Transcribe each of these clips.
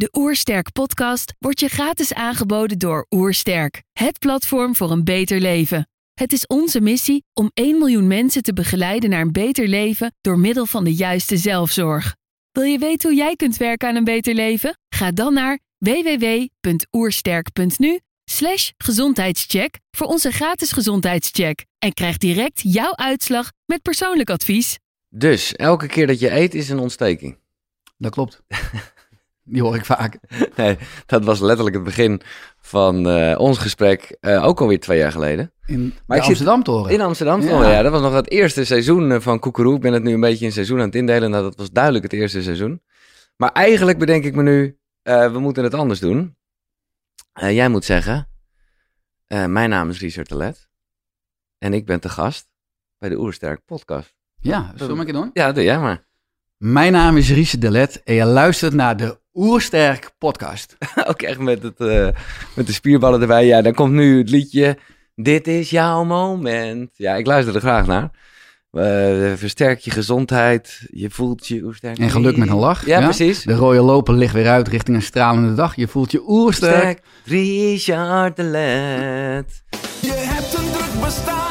De Oersterk podcast wordt je gratis aangeboden door Oersterk, het platform voor een beter leven. Het is onze missie om 1 miljoen mensen te begeleiden naar een beter leven door middel van de juiste zelfzorg. Wil je weten hoe jij kunt werken aan een beter leven? Ga dan naar www.oersterk.nu slash gezondheidscheck voor onze gratis gezondheidscheck en krijg direct jouw uitslag met persoonlijk advies. Dus elke keer dat je eet is een ontsteking. Dat klopt. Die hoor ik vaak. Nee, dat was letterlijk het begin van eh, ons gesprek, eh, ook alweer twee jaar geleden. In Maar ik zit- Amsterdam toren. In Amsterdam. Ja. Ja. ja, dat was nog het eerste seizoen eh, van Koekeroe. Ik ben het nu een beetje in seizoen aan het indelen. Nou, dat was duidelijk het eerste seizoen. Maar eigenlijk bedenk ik me nu, we moeten het anders doen. Jij moet zeggen, mijn naam is Richard de Let. En ik ben te gast bij de Oersterk podcast. Ja, zullen we keer doen? Ja, doe jij maar. Mijn naam is Richard Delet en je luistert naar de Oersterk podcast. Ook echt met, het, eh, met de spierballen erbij. Ja, dan komt nu het liedje. Dit is jouw moment. Ja, ik luister er graag naar. Eh, versterk je gezondheid. Je voelt je oersterk. En geluk met een lach. Ja, precies. De rode loper ligt weer uit richting een stralende dag. Je voelt je oersterk. Sterk. Richard de Let. Je hebt een druk bestaan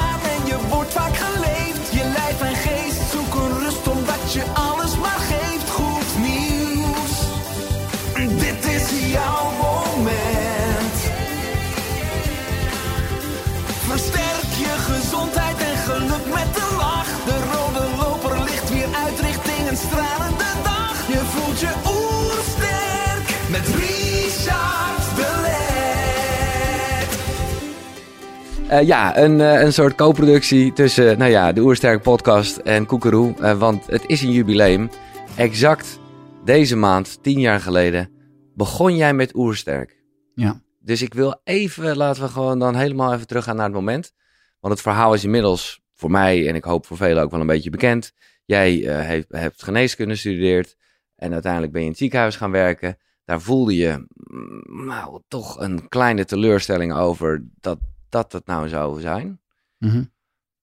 Eh, ja, een, eh, een soort co-productie tussen nou ja, de Oersterk podcast en Koekeroe. Eh, want het is een jubileum. Exact deze maand, tien jaar geleden, begon jij met Oersterk. Ja. Dus ik wil even, laten we gewoon dan helemaal even teruggaan naar het moment. Want het verhaal is inmiddels voor mij en ik hoop voor velen ook wel een beetje bekend. Jij eh, heeft, hebt geneeskunde gestudeerd en uiteindelijk ben je in het ziekenhuis gaan werken. Daar voelde je mm, nou, toch een kleine teleurstelling over dat dat het nou zou zijn. Mhm.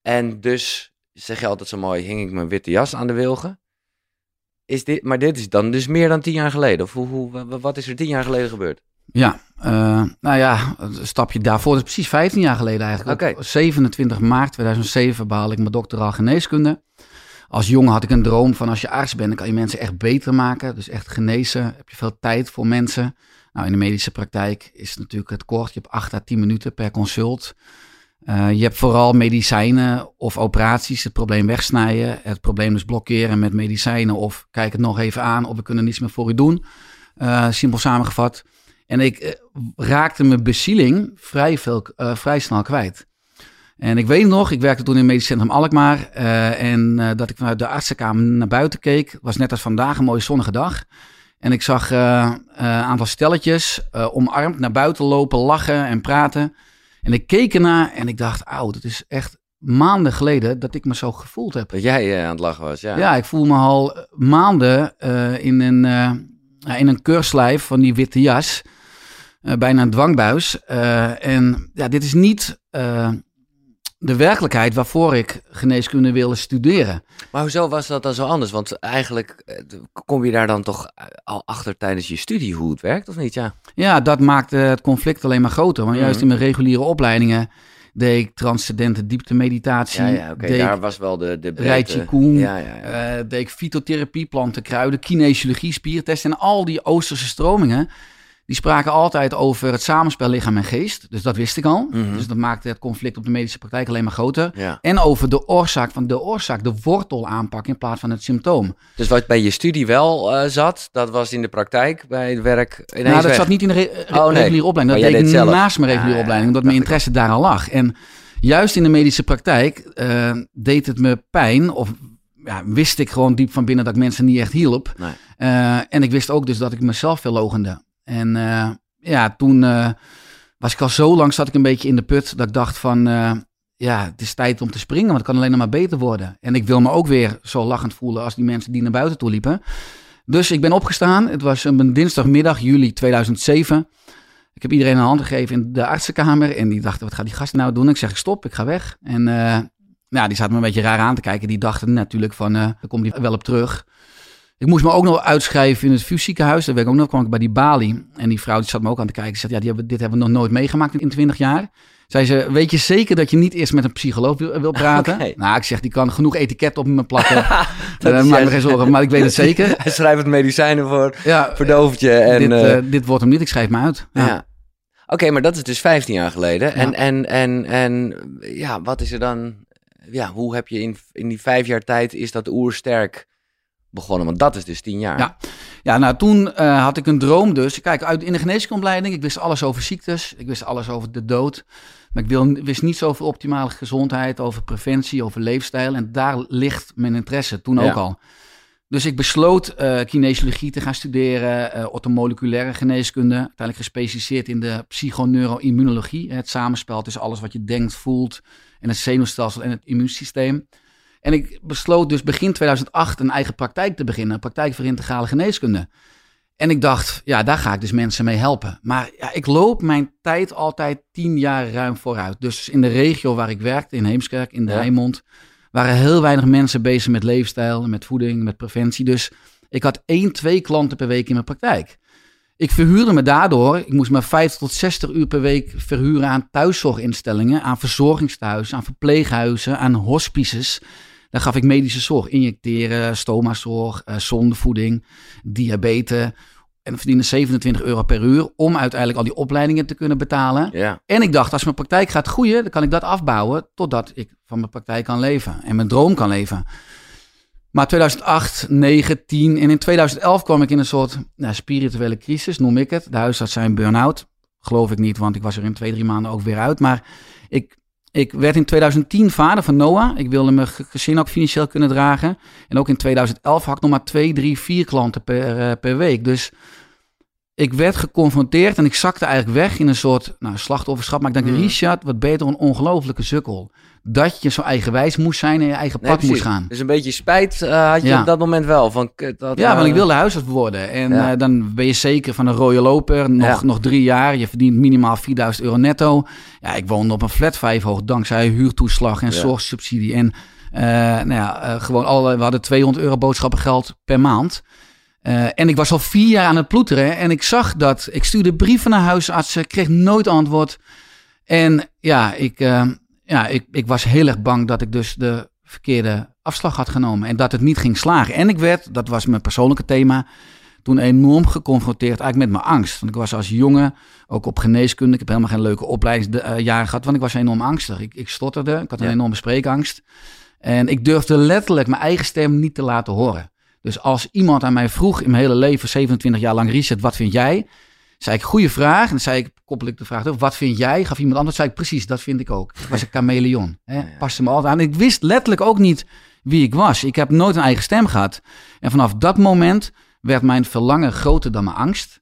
En dus, zeg je altijd zo mooi, hing ik mijn witte jas aan de wilgen. Is dit, maar dit is dan dus meer dan tien jaar geleden? Of hoe, hoe, wa- wat is er tien jaar geleden gebeurd? Ja, eh, nou ja, een stapje daarvoor. Dat is precies 15 jaar geleden eigenlijk. Op 27 maart 2007 behaalde ik mijn doctoraal geneeskunde. Als jongen had ik een droom van als je arts bent, dan kan je mensen echt beter maken. Dus echt genezen. Heb je veel tijd voor mensen. Nou, in de medische praktijk is het natuurlijk het kort. Je hebt 8 à 10 minuten per consult. Eh, je hebt vooral medicijnen of operaties, het probleem wegsnijden. Het probleem dus blokkeren met medicijnen of kijk het nog even aan of we kunnen niets meer voor u doen. Eh, simpel samengevat. En ik eh, raakte mijn bezieling vrij, veel, vrij snel kwijt. En ik weet nog, ik werkte toen in het medisch centrum Alkmaar. en dat ik vanuit de artsenkamer naar buiten keek. Was net als vandaag een mooie zonnige dag. En ik zag eh, een aantal stelletjes eh, omarmd naar buiten lopen, lachen en praten. En ik keek ernaar en ik dacht, auw, het is echt maanden geleden dat ik me zo gevoeld heb. Dat jij eh, aan het lachen was, ja. Ja, ik voel me al eh, maanden eh, in, een, eh, in een keurslijf van die witte jas. Eh, bijna een dwangbuis. Eh, en ja, dit is niet eh, de werkelijkheid waarvoor ik geneeskunde wilde studeren. Maar hoezo was dat dan zo anders? Want eigenlijk eh, kom je daar dan toch al achter tijdens je studie hoe het werkt, of niet? Ja. Ja, dat maakte het conflict alleen maar groter. Want juist Mhm. in mijn reguliere opleidingen deed ik transcendente dieptemeditatie. Ja, ja, Daar was wel de, de. Qigong, Ja, ja, ja. eh, deed ik fytotherapie, planten, kruiden, kinesiologie, spiertesten. En al die Oosterse stromingen, die spraken altijd over het samenspel lichaam en geest. Dus dat wist ik al. Mhm. Dus dat maakte het conflict op de medische praktijk alleen maar groter. ja. En over de oorzaak van de oorzaak, de wortel aanpakken in plaats van het symptoom. Dus wat bij je studie wel eh, zat, dat was in de praktijk bij het werk nou, dat weg. zat niet in de re- re- Oh, nee. reguliere opleiding. Dat deed ik zelf. naast mijn reguliere ja, opleiding, omdat mijn ik interesse daar al lag. En juist in de medische praktijk eh, deed het me pijn, of ja, wist ik gewoon diep van binnen dat ik mensen niet echt hielp. Nee. Eh, en ik wist ook dus dat ik mezelf verlogende. En eh, ja, toen eh, was ik al zo lang, zat ik een beetje in de put, dat ik dacht van, eh, ja, het is tijd om te springen, want het kan alleen nog maar beter worden. En ik wil me ook weer zo lachend voelen als die mensen die naar buiten toe liepen. Dus ik ben opgestaan. Het was een dinsdagmiddag, juli 2007. Ik heb iedereen een hand gegeven in de artsenkamer. En die dachten, wat gaat die gast nou doen? Ik zeg, stop, ik ga weg. En eh, nou, die zaten me een beetje raar aan te kijken. Die dachten natuurlijk van, daar komt hij wel op terug. Ik moest me ook nog uitschrijven in het VU ziekenhuis. Daar ik ook nog, kwam ik bij die balie. En die vrouw die zat me ook aan te kijken. Ze zei, ja, die hebben, dit hebben we nog nooit meegemaakt in 20 jaar. Zei ze, weet je zeker dat je niet eerst met een psycholoog wil, wil praten? Nou, ik zeg, die kan genoeg etiket op me plakken. Dat uh, is maak me geen zorgen, maar ik weet het zeker. Hij schrijft het medicijnen voor, Ja, verdooft je. En, dit, eh, eh, dit wordt hem niet, ik schrijf me uit. ja. Ja. Oké, maar dat is dus 15 jaar geleden. En, Ja. en, en, en ja, wat is er dan... Ja, hoe heb je in, in die vijf jaar tijd is dat oersterk begonnen? Want dat is dus 10 jaar. Ja. Ja, nou toen eh, had ik een droom dus. Kijk, uit, in de geneeskundeopleiding, ik wist alles over ziektes. Ik wist alles over de dood. Maar ik wil, wist niets over optimale gezondheid, over preventie, over leefstijl. En daar ligt mijn interesse, toen Ja. ook al. Dus ik besloot eh kinesiologie te gaan studeren, eh orthomoleculaire geneeskunde. Uiteindelijk gespecialiseerd in de psychoneuroimmunologie. Het samenspel tussen alles wat je denkt, voelt en het zenuwstelsel en het immuunsysteem. En ik besloot dus begin 2008 een eigen praktijk te beginnen. Een praktijk voor integrale geneeskunde. En ik dacht, ja, daar ga ik dus mensen mee helpen. Maar ja, ik loop mijn tijd altijd tien jaar ruim vooruit. Dus in de regio waar ik werkte, in Heemskerk, in de Ja. Rijnmond, waren heel weinig mensen bezig met leefstijl, met voeding, met preventie. Dus ik had één, twee klanten per week in mijn praktijk. Ik verhuurde me daardoor, ik moest me 50 tot 60 uur per week verhuren aan thuiszorginstellingen, aan verzorgingstehuizen, aan verpleeghuizen, aan hospices. Daar gaf ik medische zorg, injecteren, stomazorg, eh zondevoeding, diabetes. En verdiende 27 euro per uur om uiteindelijk al die opleidingen te kunnen betalen. Ja. En ik dacht, als mijn praktijk gaat groeien, dan kan ik dat afbouwen totdat ik van mijn praktijk kan leven en mijn droom kan leven. Maar 2008, 9, 10 en in 2011 kwam ik in een soort nou, spirituele crisis, noem ik het. De huisarts zei een burn-out. Geloof ik niet, want ik was er in twee, drie maanden ook weer uit. Maar ik, ik werd in 2010 vader van Noah. Ik wilde mijn ge- gezin ook financieel kunnen dragen. En ook in 2011 had ik nog maar twee, drie, vier klanten per, eh, per week. Dus ik werd geconfronteerd en ik zakte eigenlijk weg in een soort nou, slachtofferschap. Maar ik dacht, Hmm. Richard, wat toch een ongelofelijke sukkel. Dat je zo eigenwijs moest zijn en je eigen Nee, pad moest gaan. Dus een beetje spijt eh, had je Ja. op dat moment wel. Van, dat, Ja, eh, want ik wilde huisarts worden. En Ja. eh, dan ben je zeker van een rode loper. Nog, Ja. nog drie jaar. Je verdient minimaal 4000 euro netto. Ja, ik woonde op een flat vijf hoog dankzij huurtoeslag en zorgsubsidie. En eh, nou ja, eh, gewoon alle, we hadden 200 euro boodschappengeld per maand. Eh, en ik was al vier jaar aan het ploeteren. En ik zag dat. Ik stuurde brieven naar huisartsen. Kreeg nooit antwoord. En ja, ik, eh, ja ik, ik was heel erg bang dat ik dus de verkeerde afslag had genomen. En dat het niet ging slagen. En ik werd, dat was mijn persoonlijke thema, toen enorm geconfronteerd eigenlijk met mijn angst. Want ik was als jongen ook op geneeskunde. Ik heb helemaal geen leuke opleidingsjaren gehad, want ik was enorm angstig. Ik, ik stotterde, ik had een Ja. enorme spreekangst. En ik durfde letterlijk mijn eigen stem niet te laten horen. Dus als iemand aan mij vroeg in mijn hele leven, 27 jaar lang, Richard, wat vind jij? Zei ik, goede vraag. En dan zei ik, koppel ik de vraag terug, wat vind jij? Gaf iemand anders, zei ik, precies, dat vind ik ook. Ik was een chameleon. Hè? Paste me altijd aan. Ik wist letterlijk ook niet wie ik was. Ik heb nooit een eigen stem gehad. En vanaf dat moment werd mijn verlangen groter dan mijn angst.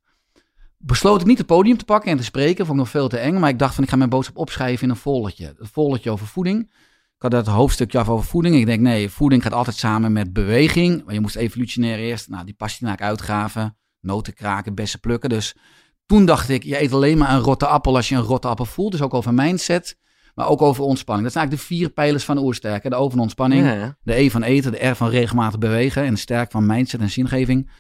Besloot ik niet het podium te pakken en te spreken. Vond ik nog veel te eng. Maar ik dacht van, ik ga mijn boodschap opschrijven in een foldertje. Een foldertje over voeding. Had dat hoofdstukje af over voeding. Ik denk, nee, voeding gaat altijd samen met beweging. Maar je moest evolutionair eerst, nou, die pastinaak uitgraven. Noten kraken, bessen plukken. Dus toen dacht ik, je eet alleen maar een rotte appel als je een rotte appel voelt. Dus ook over mindset, maar ook over ontspanning. Dat zijn eigenlijk de vier pijlers van oersterken. De O van ontspanning, Ja, ja. de E van eten, de R van regelmatig bewegen en de sterk van mindset en zingeving.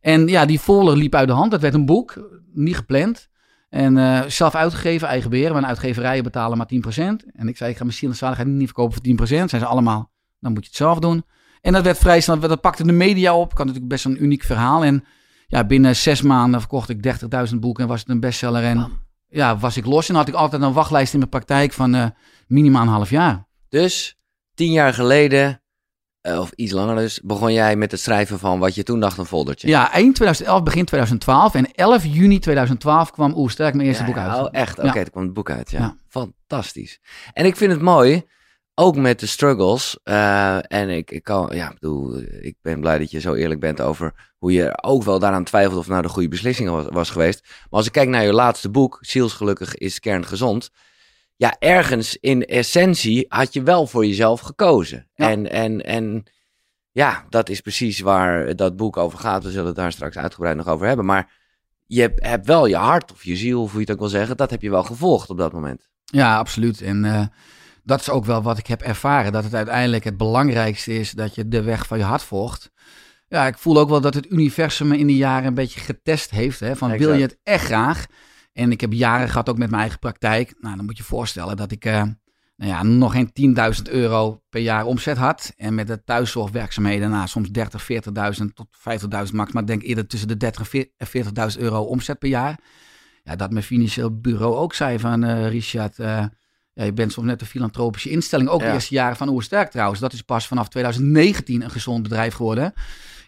En ja, die folder liep uit de hand. Dat werd een boek, niet gepland. En eh, zelf uitgegeven, eigen beheer. Mijn uitgeverijen betalen maar 10%. En ik zei, ik ga mijn ziel en zaligheid niet verkopen voor 10%. Zijn ze allemaal, dan moet je het zelf doen. En dat werd vrij snel, dat pakte de media op. Ik had natuurlijk best een uniek verhaal. En ja, binnen zes maanden verkocht ik 30.000 boeken en was het een bestseller. En ja, was ik los. En had ik altijd een wachtlijst in mijn praktijk van eh, minimaal een half jaar. Dus tien jaar geleden, of iets langer dus, begon jij met het schrijven van wat je toen dacht een foldertje. Ja, eind 2011, begin 2012. En 11 juni 2012 kwam Oersterk mijn eerste Ja, boek uit. Oh, echt? Oké, Ja. toen kwam het boek uit. Ja. Ja. Fantastisch. En ik vind het mooi, ook met de struggles. eh, en ik, ik kan, ja, ik bedoel, ik ben blij dat je zo eerlijk bent over hoe je ook wel daaraan twijfelt of nou de goede beslissing was, was geweest. Maar als ik kijk naar je laatste boek, Zielsgelukkig is kerngezond. Ja, ergens in essentie had je wel voor jezelf gekozen. Ja. En, en, en ja, dat is precies waar dat boek over gaat. We zullen het daar straks uitgebreid nog over hebben. Maar je hebt, wel je hart of je ziel, of hoe je het ook wil zeggen, dat heb je wel gevolgd op dat moment. Ja, absoluut. En eh, dat is ook wel wat ik heb ervaren. Dat het uiteindelijk het belangrijkste is dat je de weg van je hart volgt. Ja, ik voel ook wel dat het universum me in die jaren een beetje getest heeft. Hè? Van wil je het echt graag? En ik heb jaren gehad ook met mijn eigen praktijk. Nou, dan moet je je voorstellen dat ik eh, nou ja, nog geen 10.000 euro per jaar omzet had. En met de thuiszorgwerkzaamheden, nou, soms 30, 40.000 tot 50.000 max. Maar ik denk eerder tussen de 30 en 40.000 euro omzet per jaar. Ja, dat mijn financieel bureau ook zei van eh, Richard... eh, ja, je bent soms net een filantropische instelling. Ook de eerste jaren van Oersterk trouwens. Dat is pas vanaf 2019 een gezond bedrijf geworden.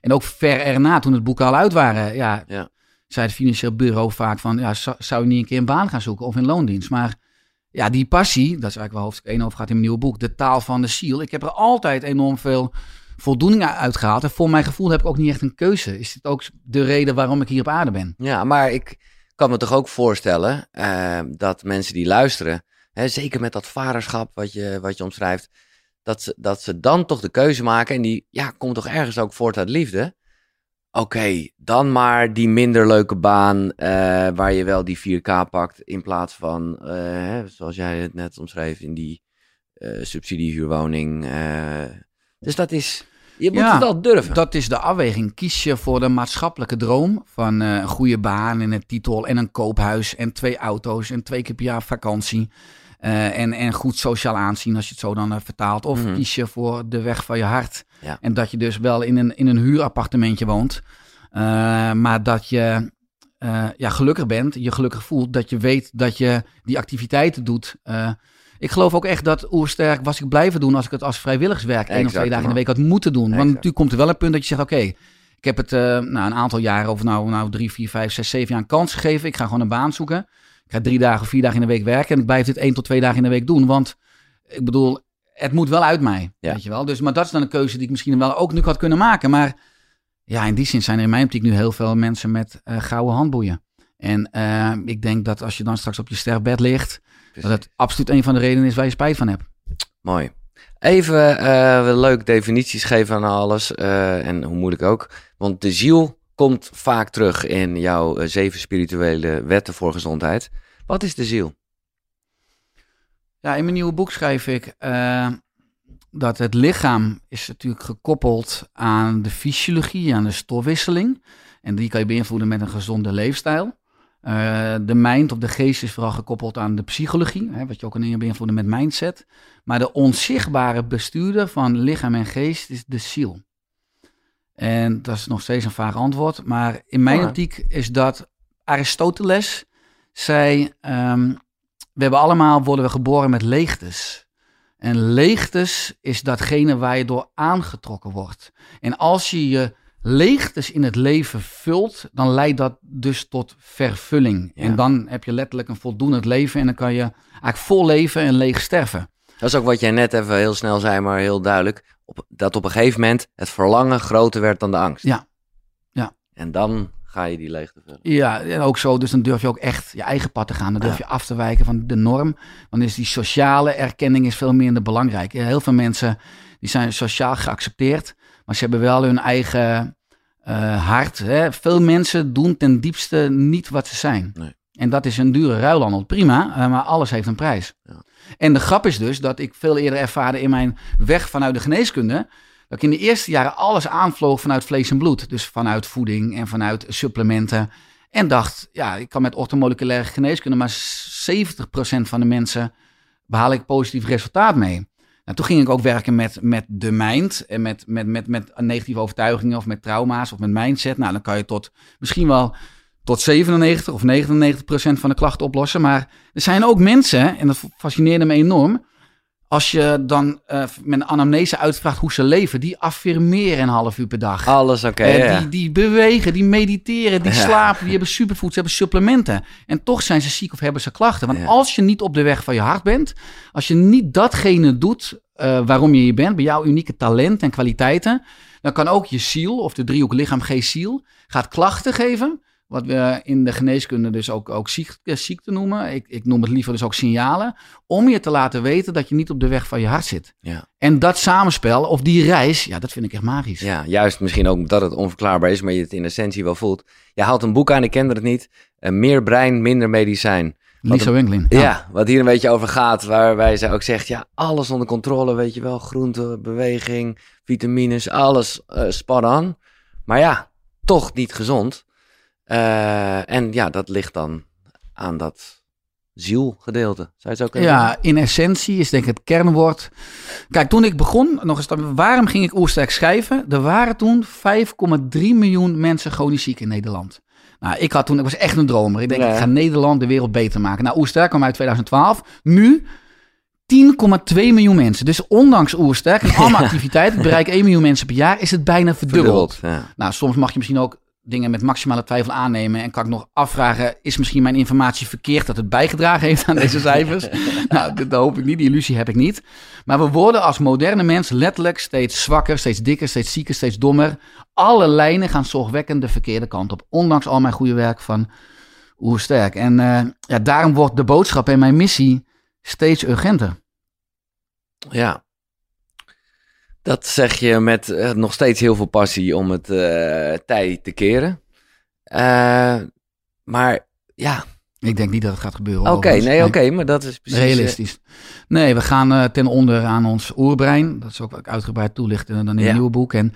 En ook ver erna, toen het boeken al uit waren. Ja, Ja. Zei het financieel bureau vaak van... Ja, zou, je niet een keer een baan gaan zoeken of in loondienst? Maar ja, die passie, dat is eigenlijk waar hoofdstuk 1 over gaat in mijn nieuwe boek. De taal van de ziel. Ik heb er altijd enorm veel voldoening uit gehaald. En voor mijn gevoel heb ik ook niet echt een keuze. Is dit ook de reden waarom ik hier op aarde ben? Ja, maar ik kan me toch ook voorstellen eh, dat mensen die luisteren, hè, zeker met dat vaderschap wat je, wat je omschrijft, dat ze, dat ze dan toch de keuze maken en die ja, komt toch ergens ook voort uit liefde. Oké, dan maar die minder leuke baan eh, waar je wel die 4K pakt in plaats van, eh, hè, zoals jij het net omschreef, in die eh, subsidiehuurwoning. eh. dus dat is, je moet Ja, het wel durven. Dat is de afweging. Kies je voor de maatschappelijke droom van een goede baan en een titel en een koophuis en twee auto's en twee keer per jaar vakantie. Eh, en, en goed sociaal aanzien als je het zo dan eh, vertaalt. Of Mhm. kies je voor de weg van je hart. Ja. En dat je dus wel in een, in een huurappartementje woont. eh, maar dat je ja, gelukkig bent, je gelukkig voelt. Dat je weet dat je die activiteiten doet. Ik geloof ook echt dat Oersterk was ik blijven doen als ik het als vrijwilligerswerk één of twee dagen in de week had moeten doen. Want natuurlijk komt er wel een punt dat je zegt, oké, ik heb het nou, een aantal jaren, of nou, nou drie, vier, vijf, zes, zeven jaar een kans gegeven. Ik ga gewoon een baan zoeken. Ik ga drie dagen, vier dagen in de week werken en ik blijf dit één tot twee dagen in de week doen. Want ik bedoel, het moet wel uit mij, Ja. weet je wel. Dus, maar dat is dan een keuze die ik misschien wel ook nu had kunnen maken. Maar ja, in die zin zijn er in mijn optiek nu heel veel mensen met eh, gouden handboeien. En eh, ik denk dat als je dan straks op je sterfbed ligt, dat het absoluut een van de redenen is waar je spijt van hebt. Mooi. Even eh leuk definities geven aan alles. en hoe moeilijk ook. Want de ziel komt vaak terug in jouw eh, zeven spirituele wetten voor gezondheid. Wat is de ziel? Ja, in mijn nieuwe boek schrijf ik eh, dat het lichaam is natuurlijk gekoppeld aan de fysiologie, aan de stofwisseling. En die kan je beïnvloeden met een gezonde leefstijl. Eh, de mind of de geest is vooral gekoppeld aan de psychologie, hè, wat je ook kan beïnvloeden met mindset. Maar de onzichtbare bestuurder van lichaam en geest is de ziel. En dat is nog steeds een vaag antwoord, maar in mijn Ja. optiek is dat Aristoteles zei, ehm, we hebben allemaal, worden we geboren met leegtes. En leegtes is datgene waar je door aangetrokken wordt. En als je je leegtes in het leven vult, dan leidt dat dus tot vervulling. Ja. En dan heb je letterlijk een voldoend leven en dan kan je eigenlijk vol leven en leeg sterven. Dat is ook wat jij net even heel snel zei, maar heel duidelijk. Op, dat op een gegeven moment het verlangen groter werd dan de angst. Ja. Ja. En dan ga je die leegte vullen. Ja, en ook zo. Dus dan durf je ook echt je eigen pad te gaan. Dan durf je af te wijken van de norm. Dan is die sociale erkenning is veel minder belangrijk. Heel veel mensen die zijn sociaal geaccepteerd, maar ze hebben wel hun eigen eh, hart. Hè. Veel mensen doen ten diepste niet wat ze zijn. Nee. En dat is een dure ruilhandel. Prima, eh, maar alles heeft een prijs. Ja. En de grap is dus dat ik veel eerder ervaarde in mijn weg vanuit de geneeskunde. Dat ik in de eerste jaren alles aanvloog vanuit vlees en bloed. Dus vanuit voeding en vanuit supplementen. En dacht, ja, ik kan met orthomoleculaire geneeskunde, maar 70% van de mensen behaal ik positief resultaat mee. Nou, toen ging ik ook werken met, met de mind en met, met, met, met negatieve overtuigingen of met trauma's of met mindset. Nou, dan kan je tot misschien wel tot 97 of 99 procent van de klachten oplossen. Maar er zijn ook mensen, en dat fascineerde me enorm, als je dan eh, met een anamnese uitvraagt hoe ze leven, die affirmeren een half uur per dag. Alles oké. Eh, ja. die, die bewegen, die mediteren, die Ja. slapen, die hebben superfoods, hebben supplementen. En toch zijn ze ziek of hebben ze klachten. Want Ja. als je niet op de weg van je hart bent, als je niet datgene doet eh, waarom je hier bent, bij jouw unieke talent en kwaliteiten, dan kan ook je ziel, of de driehoek lichaam, geest, ziel, gaat klachten geven. Wat we in de geneeskunde dus ook, ook ziek, eh, ziekte noemen. Ik, ik noem het liever dus ook signalen. Om je te laten weten dat je niet op de weg van je hart zit. Ja. En dat samenspel, of die reis, ja, dat vind ik echt magisch. Ja, juist misschien ook dat het onverklaarbaar is, maar je het in essentie wel voelt. Je haalt een boek aan, ik kende het niet. Eh, meer brein, minder medicijn. Lisa Wenglin. Ja. wat hier een beetje over gaat, waarbij ze ook zegt, ja, alles onder controle, weet je wel. Groente, beweging, vitamines, alles eh spot on. Maar ja, toch niet gezond. Eh, en ja, dat ligt dan aan dat zielgedeelte. Zou je het zo kunnen Ja, in essentie is denk ik het kernwoord. Kijk, toen ik begon, nog eens, waarom ging ik Oersterk schrijven? Er waren toen 5,3 miljoen mensen chronisch ziek in Nederland. Nou, ik had toen, ik was echt een dromer. Ik denk, Ja. ik ga Nederland de wereld beter maken. Nou, Oersterk kwam uit 2012. Nu 10,2 miljoen mensen. Dus ondanks Oersterk en alle activiteiten, ik bereik 1 miljoen mensen per jaar, is het bijna verdubbeld. Verdubbeld, ja. Nou, soms mag je misschien ook dingen met maximale twijfel aannemen. En kan ik nog afvragen, is misschien mijn informatie verkeerd dat het bijgedragen heeft aan deze cijfers? nou, dat, dat hoop ik niet, die illusie heb ik niet. Maar we worden als moderne mens letterlijk steeds zwakker, steeds dikker, steeds zieker, steeds dommer. Alle lijnen gaan zorgwekkend de verkeerde kant op. Ondanks al mijn goede werk van Oersterk. En eh, ja, daarom wordt de boodschap en mijn missie steeds urgenter. Ja. Dat zeg je met eh, nog steeds heel veel passie om het eh tij te keren. Eh, maar ja, Ik denk niet dat het gaat gebeuren. oké, nee, oké, maar dat is precies... Realistisch. Nee, we gaan ten onder aan ons oerbrein. Dat is ook uitgebreid toelichten dan in Ja. het nieuwe boek. En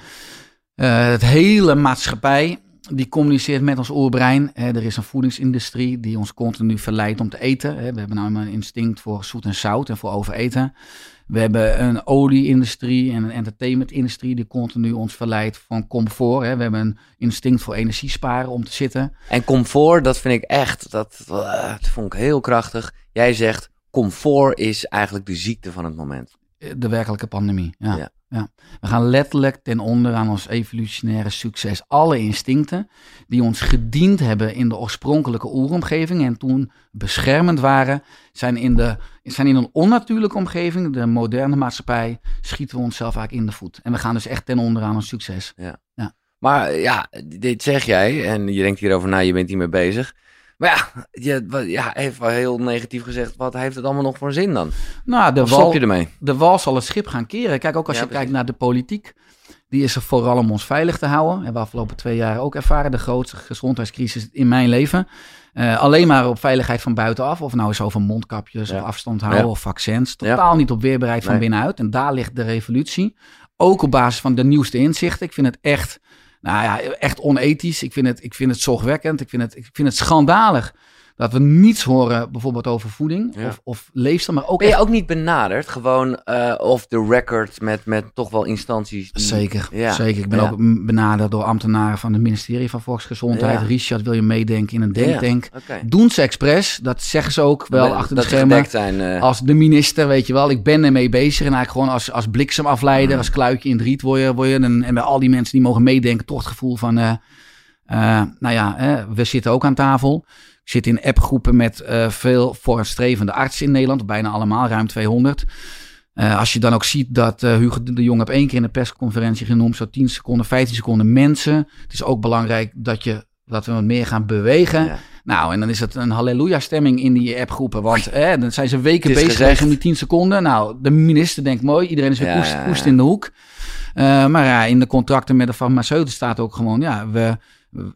het hele maatschappij die communiceert met ons oerbrein. Er is een voedingsindustrie die ons continu verleidt om te eten. We hebben namelijk een instinct voor zoet en zout en voor overeten. We hebben een olieindustrie en een entertainmentindustrie die continu ons verleidt van comfort. Hè. We hebben een instinct voor energie sparen om te zitten. En comfort, dat vind ik echt, dat, eh, dat vond ik heel krachtig. Jij zegt, comfort is eigenlijk de ziekte van het moment. Eh, De werkelijke pandemie. Ja. Ja. Ja. We gaan letterlijk ten onder aan ons evolutionaire succes. Alle instincten die ons gediend hebben in de oorspronkelijke oeromgeving en toen beschermend waren, zijn in, de, zijn in een onnatuurlijke omgeving, de moderne maatschappij, schieten we onszelf eigenlijk in de voet. En we gaan dus echt ten onder aan ons succes. Maar eh, ja, dit zeg jij en je denkt hierover na, je bent hiermee bezig. Maar ja, ja, even heel negatief gezegd, wat heeft het allemaal nog voor zin dan? Nou, de wal, je ermee? de wal zal het schip gaan keren. Kijk, ook als Ja, je precies. kijkt naar de politiek. Die is er vooral om ons veilig te houden. Hebben we afgelopen twee jaar ook ervaren. De grootste gezondheidscrisis in mijn leven. Eh, alleen maar op veiligheid van buitenaf. Of nou is over mondkapjes Ja. of afstand houden Ja. of vaccins. Totaal niet op weerbaarheid van Nee. binnenuit. En daar ligt de revolutie. Ook op basis van de nieuwste inzichten. Ik vind het echt, nou ja, echt onethisch. Ik vind het, ik vind het zorgwekkend. Ik vind het, ik vind het schandalig. Dat we niets horen bijvoorbeeld over voeding Ja. of, of leefstijl. Maar ook Ben je echt ook niet benaderd, gewoon eh off the record met, met toch wel instanties? die- Zeker, Ja. zeker. Ik ben Ja. ook benaderd door ambtenaren van het ministerie van Volksgezondheid. Richard, wil je meedenken in een denktank? Oké. Doen ze expres, dat zeggen ze ook wel achter de schermen. zijn. eh, Als de minister, weet je wel, ik ben ermee bezig. En eigenlijk gewoon als, als bliksemafleider, als kluitje in het riet word je. Word je en, en bij al die mensen die mogen meedenken, toch het gevoel van, eh, nou ja, we zitten ook aan tafel. Zit in appgroepen met eh, veel vooruitstrevende artsen in Nederland, bijna allemaal, ruim 200. Eh, als je dan ook ziet dat eh, Hugo de Jong heb één keer in de persconferentie genoemd, zo 10 seconden, 15 seconden mensen. Het is ook belangrijk dat, je, dat we wat meer gaan bewegen. Ja. Nou, en dan is het een halleluja-stemming in die appgroepen. Want dan zijn ze weken bezig geweest om die 10 seconden. Nou, de minister denkt mooi, iedereen is weer Ja, koest, in de hoek. Maar ja, in de contracten met de farmaceuten staat ook gewoon, ja, we-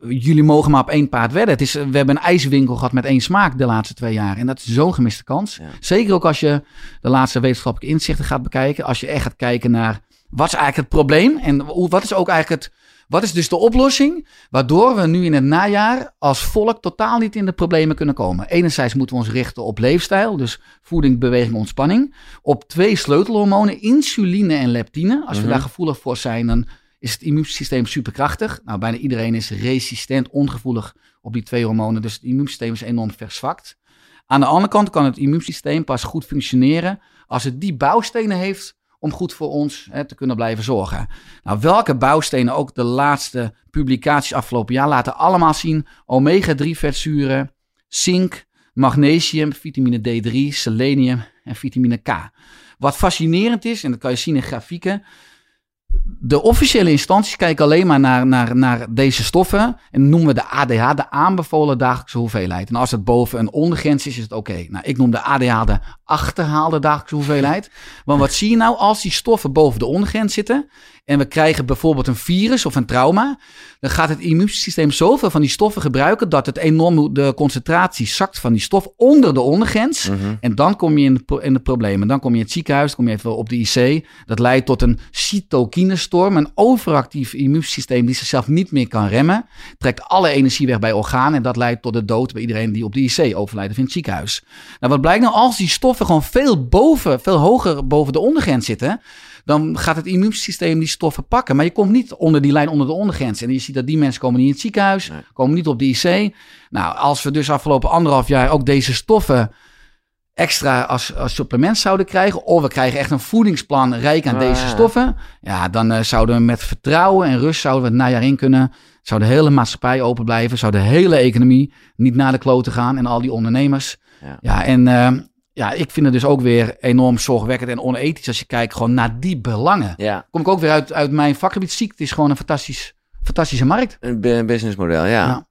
jullie mogen maar op één paard wedden. Het is, we hebben een ijswinkel gehad met één smaak de laatste twee jaar. En dat is zo'n gemiste kans. Ja. Zeker ook als je de laatste wetenschappelijke inzichten gaat bekijken. Als je echt gaat kijken naar wat is eigenlijk het probleem en wat is ook eigenlijk het, wat is dus de oplossing? Waardoor we nu in het najaar als volk totaal niet in de problemen kunnen komen. Enerzijds moeten we ons richten op leefstijl, dus voeding, beweging, ontspanning. Op twee sleutelhormonen, insuline en leptine. Als we Mhm. daar gevoelig voor zijn, dan is het immuunsysteem superkrachtig. Nou, bijna iedereen is resistent, ongevoelig op die twee hormonen. Dus het immuunsysteem is enorm verzwakt. Aan de andere kant kan het immuunsysteem pas goed functioneren als het die bouwstenen heeft om goed voor ons hè, te kunnen blijven zorgen. Nou, welke bouwstenen ook de laatste publicaties afgelopen jaar laten allemaal zien omega-3 vetzuren, zink, magnesium, vitamine D3, selenium en vitamine K. Wat fascinerend is, en dat kan je zien in grafieken, de officiële instanties kijken alleen maar naar, naar, naar deze stoffen en noemen we de ADH de aanbevolen dagelijkse hoeveelheid. En als het boven een ondergrens is, is het oké. Nou, ik noem de ADH de achterhaalde dagelijkse hoeveelheid. Want wat zie je nou als die stoffen boven de ondergrens zitten en we krijgen bijvoorbeeld een virus of een trauma, dan gaat het immuunsysteem zoveel van die stoffen gebruiken dat het enorm de concentratie zakt van die stof onder de ondergrens. Mhm. En dan kom je in de, in de problemen. Dan kom je in het ziekenhuis, dan kom je even op de IC. Dat leidt tot een cytocinestorm, een overactief immuunsysteem die zichzelf niet meer kan remmen, trekt alle energie weg bij organen en dat leidt tot de dood bij iedereen die op de IC overlijdt of in het ziekenhuis. Nou, wat blijkt nou als die stoffen gewoon veel boven, veel hoger boven de ondergrens zitten, dan gaat het immuunsysteem die stoffen pakken. Maar je komt niet onder die lijn onder de ondergrens. En je ziet dat die mensen komen niet in het ziekenhuis, komen niet op de IC. Nou, als we dus afgelopen anderhalf jaar ook deze stoffen extra als, als supplement zouden krijgen, of we krijgen echt een voedingsplan rijk aan Ah, deze stoffen, ja, dan eh, zouden we met vertrouwen en rust zouden we het najaar in kunnen. Zou de hele maatschappij open blijven, zou de hele economie niet naar de kloten gaan en al die ondernemers. Ja. Ja, en eh, ja, ik vind het dus ook weer enorm zorgwekkend en onethisch als je kijkt gewoon naar die belangen. Ja, Kom ik ook weer uit, uit mijn vakgebied ziek. Het is gewoon een fantastisch, fantastische markt. een bu- businessmodel, ja. Ja.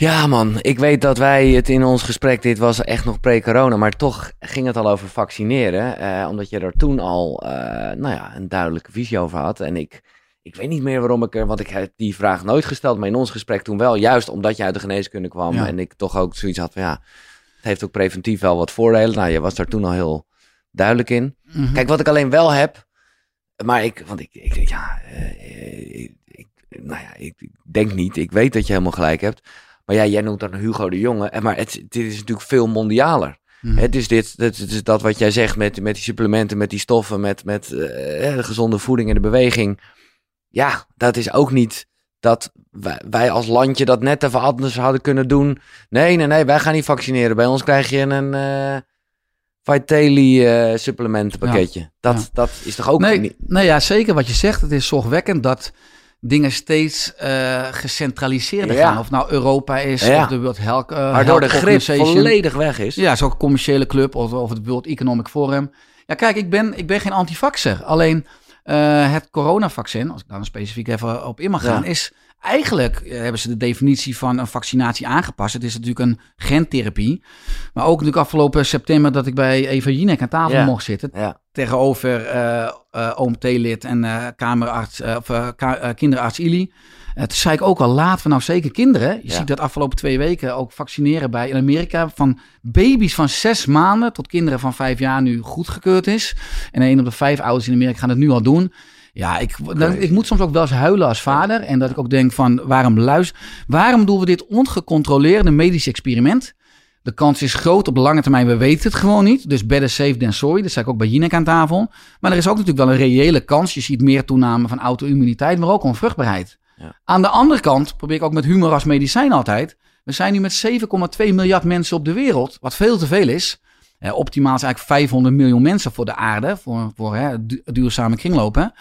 Ja. man. Ik weet dat wij het in ons gesprek, dit was echt nog pre-corona, maar toch ging het al over vaccineren. eh, omdat je er toen al, eh, nou ja, een duidelijke visie over had. En ik, ik weet niet meer waarom ik er, want ik heb die vraag nooit gesteld, maar in ons gesprek toen wel. Juist omdat je uit de geneeskunde kwam Ja. en ik toch ook zoiets had van, ja, het heeft ook preventief wel wat voordelen. Nou, je was daar toen al heel duidelijk in. Mhm. Kijk, wat ik alleen wel heb, maar ik, want ik, ik ja, eh, ik- nou ja, ik denk niet, ik weet dat je helemaal gelijk hebt. Maar ja, jij noemt dan Hugo de Jonge, en maar het, dit is natuurlijk veel mondialer. Het is dit, het is dat wat jij zegt met, met die supplementen, met die stoffen, met, met eh, de gezonde voeding en de beweging. Ja, dat is ook niet dat wij, wij als landje dat net even anders hadden kunnen doen. Nee, nee, nee, wij gaan niet vaccineren. Bij ons krijg je een eh Vitaly eh supplementenpakketje. Dat, Ja. dat is toch ook nee, niet... nee, ja, zeker wat je zegt. Het is zorgwekkend dat dingen steeds eh gecentraliseerder Ja. gaan. Of nou Europa is, Ja. of de World Health, eh, Waardoor de grip volledig weg is. Ja, zo'n commerciële club of, of het World Economic Forum. Ja, kijk, ik ben, ik ben geen antivaxer. Alleen eh, het coronavaccin, als ik daar dan specifiek even op in mag gaan, Ja. is eigenlijk eh, hebben ze de definitie van een vaccinatie aangepast. Het is natuurlijk een gentherapie. Maar ook natuurlijk afgelopen september dat ik bij Eva Jinek aan tafel Ja. mocht zitten. Ja, Tegenover eh eh oom T-lid en kamerarts, of kinderarts Ili. Toen zei ik ook al, laten we nou zeker kinderen. Je Ja. ziet dat afgelopen twee weken ook vaccineren bij in Amerika. Van baby's van zes maanden tot kinderen van vijf jaar nu goedgekeurd is. En één op de vijf ouders in Amerika gaan het nu al doen. Ja, ik, dan, ik moet soms ook wel eens huilen als vader. En dat ik ook denk van, waarom luister... Waarom doen we dit ongecontroleerde medisch experiment? De kans is groot op de lange termijn, we weten het gewoon niet. Dus better safe than sorry. Dat zei ik ook bij Jinek aan tafel. Maar er is ook natuurlijk wel een reële kans. Je ziet meer toename van auto-immuniteit, maar ook onvruchtbaarheid. Ja. Aan de andere kant probeer ik ook met humor als medicijn altijd. We zijn nu met 7,2 miljard mensen op de wereld, wat veel te veel is. Optimaal is eigenlijk 500 miljoen mensen voor de aarde, voor, voor hè, du- duurzame kringlopen.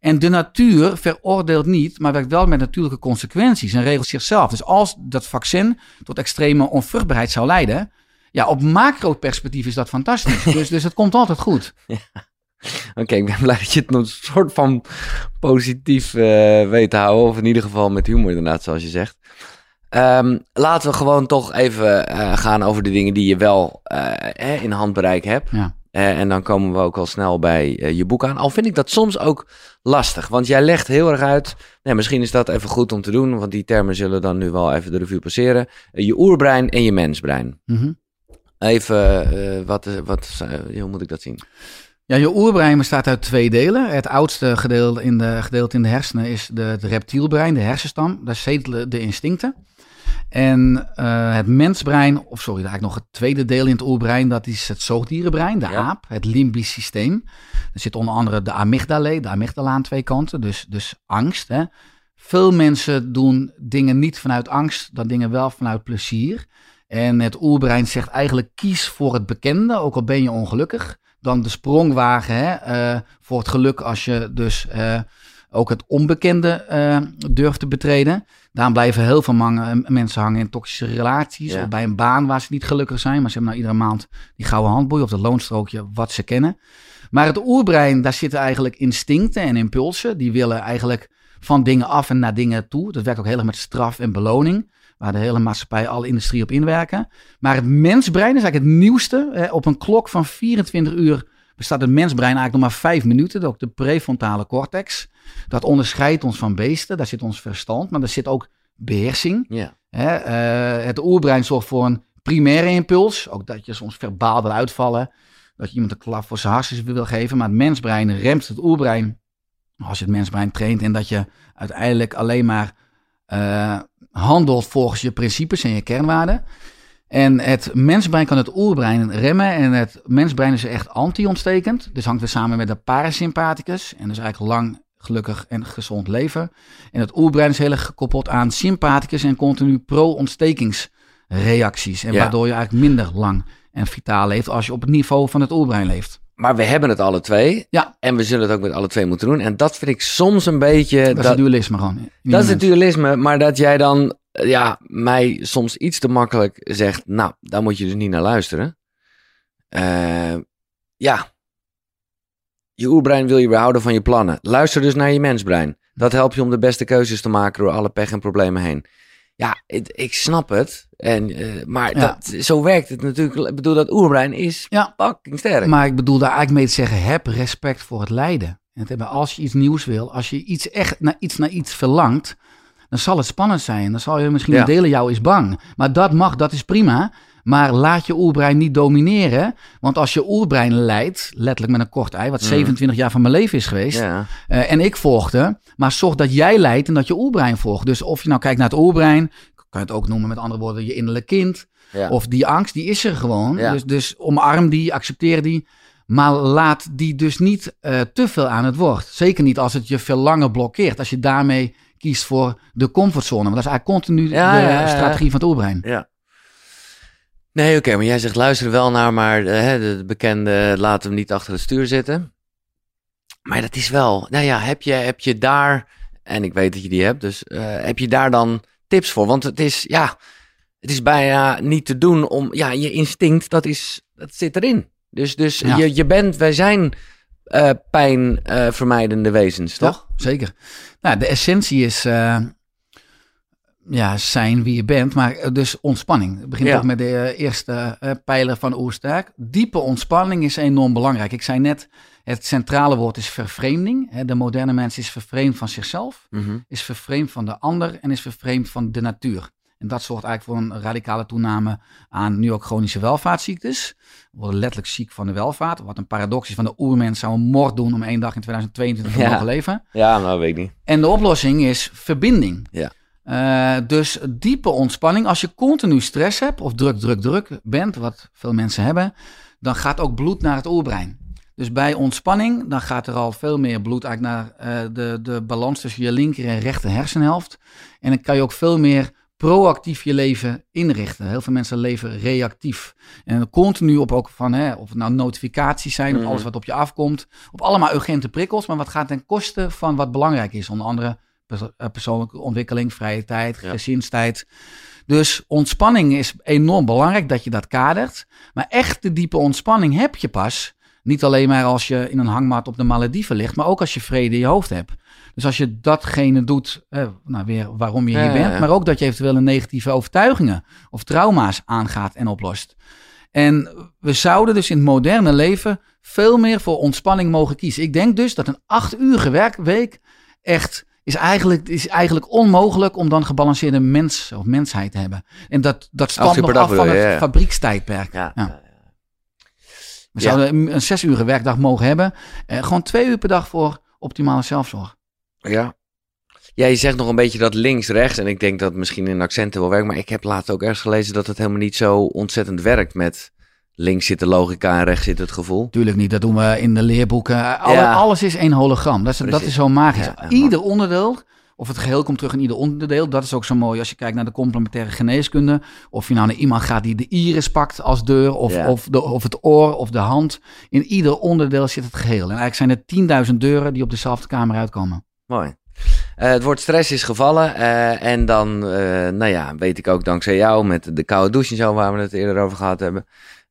En de natuur veroordeelt niet, maar werkt wel met natuurlijke consequenties en regelt zichzelf. Dus als dat vaccin tot extreme onvruchtbaarheid zou leiden, ja, op macro-perspectief is dat fantastisch. dus, dus het komt altijd goed. oké, ik ben blij dat je het nog een soort van positief eh, weet te houden. Of in ieder geval met humor inderdaad, zoals je zegt. Ehm, laten we gewoon toch even eh, gaan over de dingen die je wel eh, hè, in handbereik hebt. Ja. Eh, en dan komen we ook al snel bij je boek aan. Al vind ik dat soms ook lastig. Want jij legt heel erg uit. Nou, misschien is dat even goed om te doen. Want die termen zullen dan nu wel even de revue passeren. Je oerbrein en je mensbrein. Mhm. Even, wat, wat, hoe moet ik dat zien? Ja, je oerbrein bestaat uit twee delen. Het oudste gedeelte in de, gedeelte in de hersenen is de, het reptielbrein, de hersenstam. Daar zetelen de instincten. En eh, het mensbrein, of sorry, eigenlijk nog het tweede deel in het oerbrein, dat is het zoogdierenbrein, de Ja. aap, het limbisch systeem. Er zit onder andere de amygdala, de amygdala aan twee kanten, dus, dus angst. Hè. Veel mensen doen dingen niet vanuit angst, dan dingen wel vanuit plezier. En het oerbrein zegt eigenlijk kies voor het bekende, ook al ben je ongelukkig. Dan de sprong wagen hè, eh, voor het geluk als je dus eh, ook het onbekende eh, durft te betreden. Daarom blijven heel veel mensen hangen in toxische relaties. Ja. Of bij een baan waar ze niet gelukkig zijn. Maar ze hebben nou iedere maand die gouden handboei of dat loonstrookje wat ze kennen. Maar het oerbrein, daar zitten eigenlijk instincten en impulsen. Die willen eigenlijk van dingen af en naar dingen toe. Dat werkt ook heel erg met straf en beloning. Waar de hele maatschappij, alle industrie op inwerken. Maar het mensbrein is eigenlijk het nieuwste. Eh, op een klok van 24 uur bestaat het mensbrein eigenlijk nog maar 5 minuten. Ook de prefrontale cortex. Dat onderscheidt ons van beesten. Daar zit ons verstand, maar daar zit ook beheersing. Ja. Hè, eh, het oerbrein zorgt voor een primaire impuls. Ook dat je soms verbaal wil uitvallen. Dat je iemand een klap voor zijn hartjes wil geven. Maar het mensbrein remt het oerbrein als je het mensbrein traint en dat je uiteindelijk alleen maar eh, handelt volgens je principes en je kernwaarden. En het mensbrein kan het oerbrein remmen. En het mensbrein is echt anti-ontstekend. Dus hangt weer samen met de parasympathicus. En dus eigenlijk lang, gelukkig en gezond leven. En het oerbrein is heel erg gekoppeld aan sympathicus en continu pro-ontstekingsreacties. En Ja. waardoor je eigenlijk minder lang en vitaal leeft als je op het niveau van het oerbrein leeft. Maar we hebben het alle twee. Ja. En we zullen het ook met alle twee moeten doen. En dat vind ik soms een beetje... Dat, is het dualisme gewoon. Dat is het dualisme, maar dat jij dan eh, ja, mij soms iets te makkelijk zegt, nou, daar moet je dus niet naar luisteren. Eh, ja, je oerbrein wil je behouden van je plannen. Luister dus naar je mensbrein. Dat helpt je om de beste keuzes te maken door alle pech en problemen heen. Ja, het- ik snap het. En, eh, maar Ja. dat, zo werkt het natuurlijk. Ik bedoel, dat oerbrein is Ja. fucking sterk. Maar ik bedoel daar eigenlijk mee te zeggen, heb respect voor het lijden. En als je iets nieuws wil, als je iets echt naar iets, naar iets verlangt, dan zal het spannend zijn. Dan zal je misschien Ja. van jou is bang. Maar dat mag, dat is prima. Maar laat je oerbrein niet domineren. Want als je oerbrein leidt, letterlijk met een kort ei, wat Mhm. 27 jaar van mijn leven is geweest. ja. eh, en ik volgde. Maar zorg dat jij leidt en dat je oerbrein volgt. Dus of je nou kijkt naar het oerbrein, kan je het ook noemen met andere woorden, je innerlijk kind. Ja. Of die angst, die is er gewoon. Ja. Dus, dus omarm die, accepteer die. Maar laat die dus niet eh, te veel aan het woord. Zeker niet als het je veel langer blokkeert. Als je daarmee kiest voor de comfortzone. Want dat is eigenlijk continu Ja, de strategie van het oerbrein. Ja. Nee, oké, maar jij zegt luister er wel naar, maar eh, hè, de bekende laten we niet achter het stuur zitten. Maar dat is wel, nou ja, heb je, heb je daar, en ik weet dat je die hebt, dus eh, heb je daar dan tips voor? Want het is, ja, het is bijna niet te doen om, ja, je instinct, dat is, dat zit erin. Dus, dus Ja. je, je bent, wij zijn eh pijnvermijdende wezens, toch? Ja, zeker. Nou, de essentie is ja, zijn wie je bent, maar eh, dus ontspanning. Het begint Ja. ook met de eh, eerste eh, pijler van Oersterk. Diepe ontspanning is enorm belangrijk. Ik zei net, het centrale woord is vervreemding. Hè, De moderne mens is vervreemd van zichzelf, Mhm. is vervreemd van de ander en is vervreemd van de natuur. En dat zorgt eigenlijk voor een radicale toename aan nu ook chronische welvaartsziektes. We worden letterlijk ziek van de welvaart. Wat een paradox is van de oermens zou een moord doen om één dag in 2022 te Ja. mogen leven. Ja, nou weet ik niet. En de oplossing is verbinding. Ja. Eh, dus diepe ontspanning. Als je continu stress hebt of druk, druk, druk bent, wat veel mensen hebben, dan gaat ook bloed naar het oerbrein. Dus bij ontspanning, dan gaat er al veel meer bloed eigenlijk naar eh, de, de balans tussen je linker en rechter hersenhelft. En dan kan je ook veel meer proactief je leven inrichten. Heel veel mensen leven reactief. En continu op ook van, hè, of het nou notificaties zijn, Mhm. of alles wat op je afkomt. Op allemaal urgente prikkels, maar wat gaat ten koste van wat belangrijk is. Onder andere persoonlijke ontwikkeling, vrije tijd, Ja. gezinstijd. Dus ontspanning is enorm belangrijk dat je dat kadert. Maar echte diepe ontspanning heb je pas. Niet alleen maar als je in een hangmat op de Malediven ligt, maar ook als je vrede in je hoofd hebt. Dus als je datgene doet, eh, nou weer waarom je hier ja, bent, ja. maar ook dat je eventueel een negatieve overtuigingen of trauma's aangaat en oplost. En we zouden dus in het moderne leven veel meer voor ontspanning mogen kiezen. Ik denk dus dat een acht uur werkweek echt is eigenlijk, is eigenlijk onmogelijk om dan gebalanceerde mens of mensheid te hebben. En dat, dat stamt nog af van het ja. fabriekstijdperk. Ja. We zouden een- zes uur werkdag mogen hebben. Eh, gewoon twee uur per dag voor optimale zelfzorg. Ja. Ja, je zegt nog een beetje dat links-rechts. En ik denk dat misschien in accenten wel werkt. Maar ik heb laatst ook ergens gelezen dat het helemaal niet zo ontzettend werkt met links zit de logica en rechts zit het gevoel. Tuurlijk niet, dat doen we in de leerboeken. Alle- Ja. Alles is één hologram. Dat is, dat Precies. is zo magisch. Ja, ieder onderdeel, of het geheel komt terug in ieder onderdeel. Dat is ook zo mooi als je kijkt naar de complementaire geneeskunde. Of je nou naar iemand gaat die de iris pakt als deur. Of, Ja. of, de, of het oor of de hand. In ieder onderdeel zit het geheel. En eigenlijk zijn er 10.000 deuren die op dezelfde kamer uitkomen. Mooi. Eh, het woord stress is gevallen. eh, en dan, eh, nou ja, weet ik ook dankzij jou met de koude douche en zo, waar we het eerder over gehad hebben.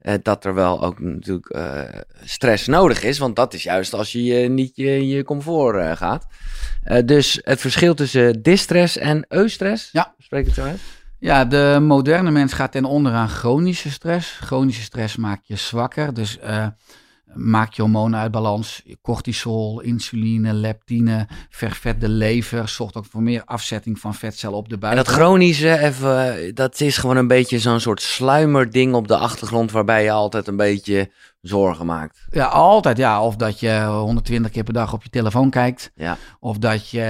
Eh, dat er wel ook natuurlijk eh, stress nodig is. Want dat is juist als je je niet je, je comfort eh, gaat. Eh, dus het verschil tussen distress en eustress. Ja. Spreek het zo uit? Ja, de moderne mens gaat ten onder aan chronische stress. Chronische stress maakt je zwakker. Dus eh maakt je hormonen uit balans. Cortisol, insuline, leptine, vervet de lever. Zorgt ook voor meer afzetting van vetcellen op de En buik. dat chronische, even, dat is gewoon een beetje zo'n soort sluimerding op de achtergrond. Waarbij je altijd een beetje zorgen maakt. Ja, altijd ja. Of dat je 120 keer per dag op je telefoon kijkt. Ja. Of dat je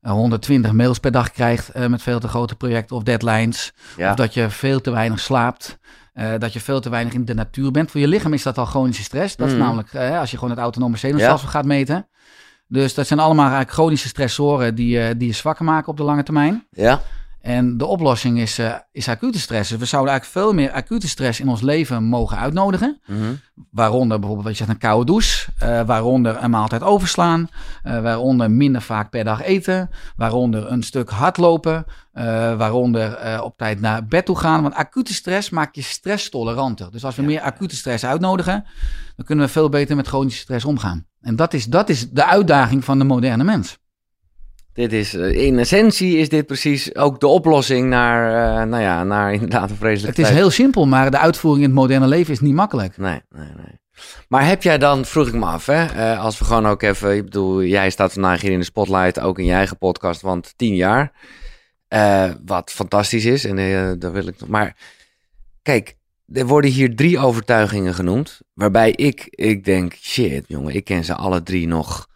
eh, 120 mails per dag krijgt eh, met veel te grote projecten of deadlines. Ja. Of dat je veel te weinig slaapt. Eh, dat je veel te weinig in de natuur bent. Voor je lichaam is dat al chronische stress. Dat is Mhm. namelijk eh, als je gewoon het autonome zenuwstelsel gaat meten. Dus dat zijn allemaal eigenlijk chronische stressoren die, eh, die je zwakker maken op de lange termijn. ja. En de oplossing is, eh, is acute stress. Dus we zouden eigenlijk veel meer acute stress in ons leven mogen uitnodigen. Mhm. Waaronder bijvoorbeeld, wat je zegt, een koude douche. eh, waaronder een maaltijd overslaan. eh, waaronder minder vaak per dag eten. Waaronder een stuk hardlopen. waaronder op tijd naar bed toe gaan. Want acute stress maakt je stresstoleranter. Dus als we Ja. meer acute stress uitnodigen, dan kunnen we veel beter met chronische stress omgaan. En dat is, dat is de uitdaging van de moderne mens. Dit is, eh, in essentie is dit precies ook de oplossing naar, eh, nou ja, naar inderdaad een vreselijke Het is tijd. heel simpel, maar de uitvoering in het moderne leven is niet makkelijk. Nee, nee, nee. Maar heb jij dan, vroeg ik me af, hè, eh, als we gewoon ook even, ik bedoel, jij staat vandaag hier in de spotlight, ook in je eigen podcast, want tien jaar, wat fantastisch is, en daar wil ik nog, maar kijk, er worden hier drie overtuigingen genoemd, waarbij ik, ik denk, shit jongen, ik ken ze alle drie nog,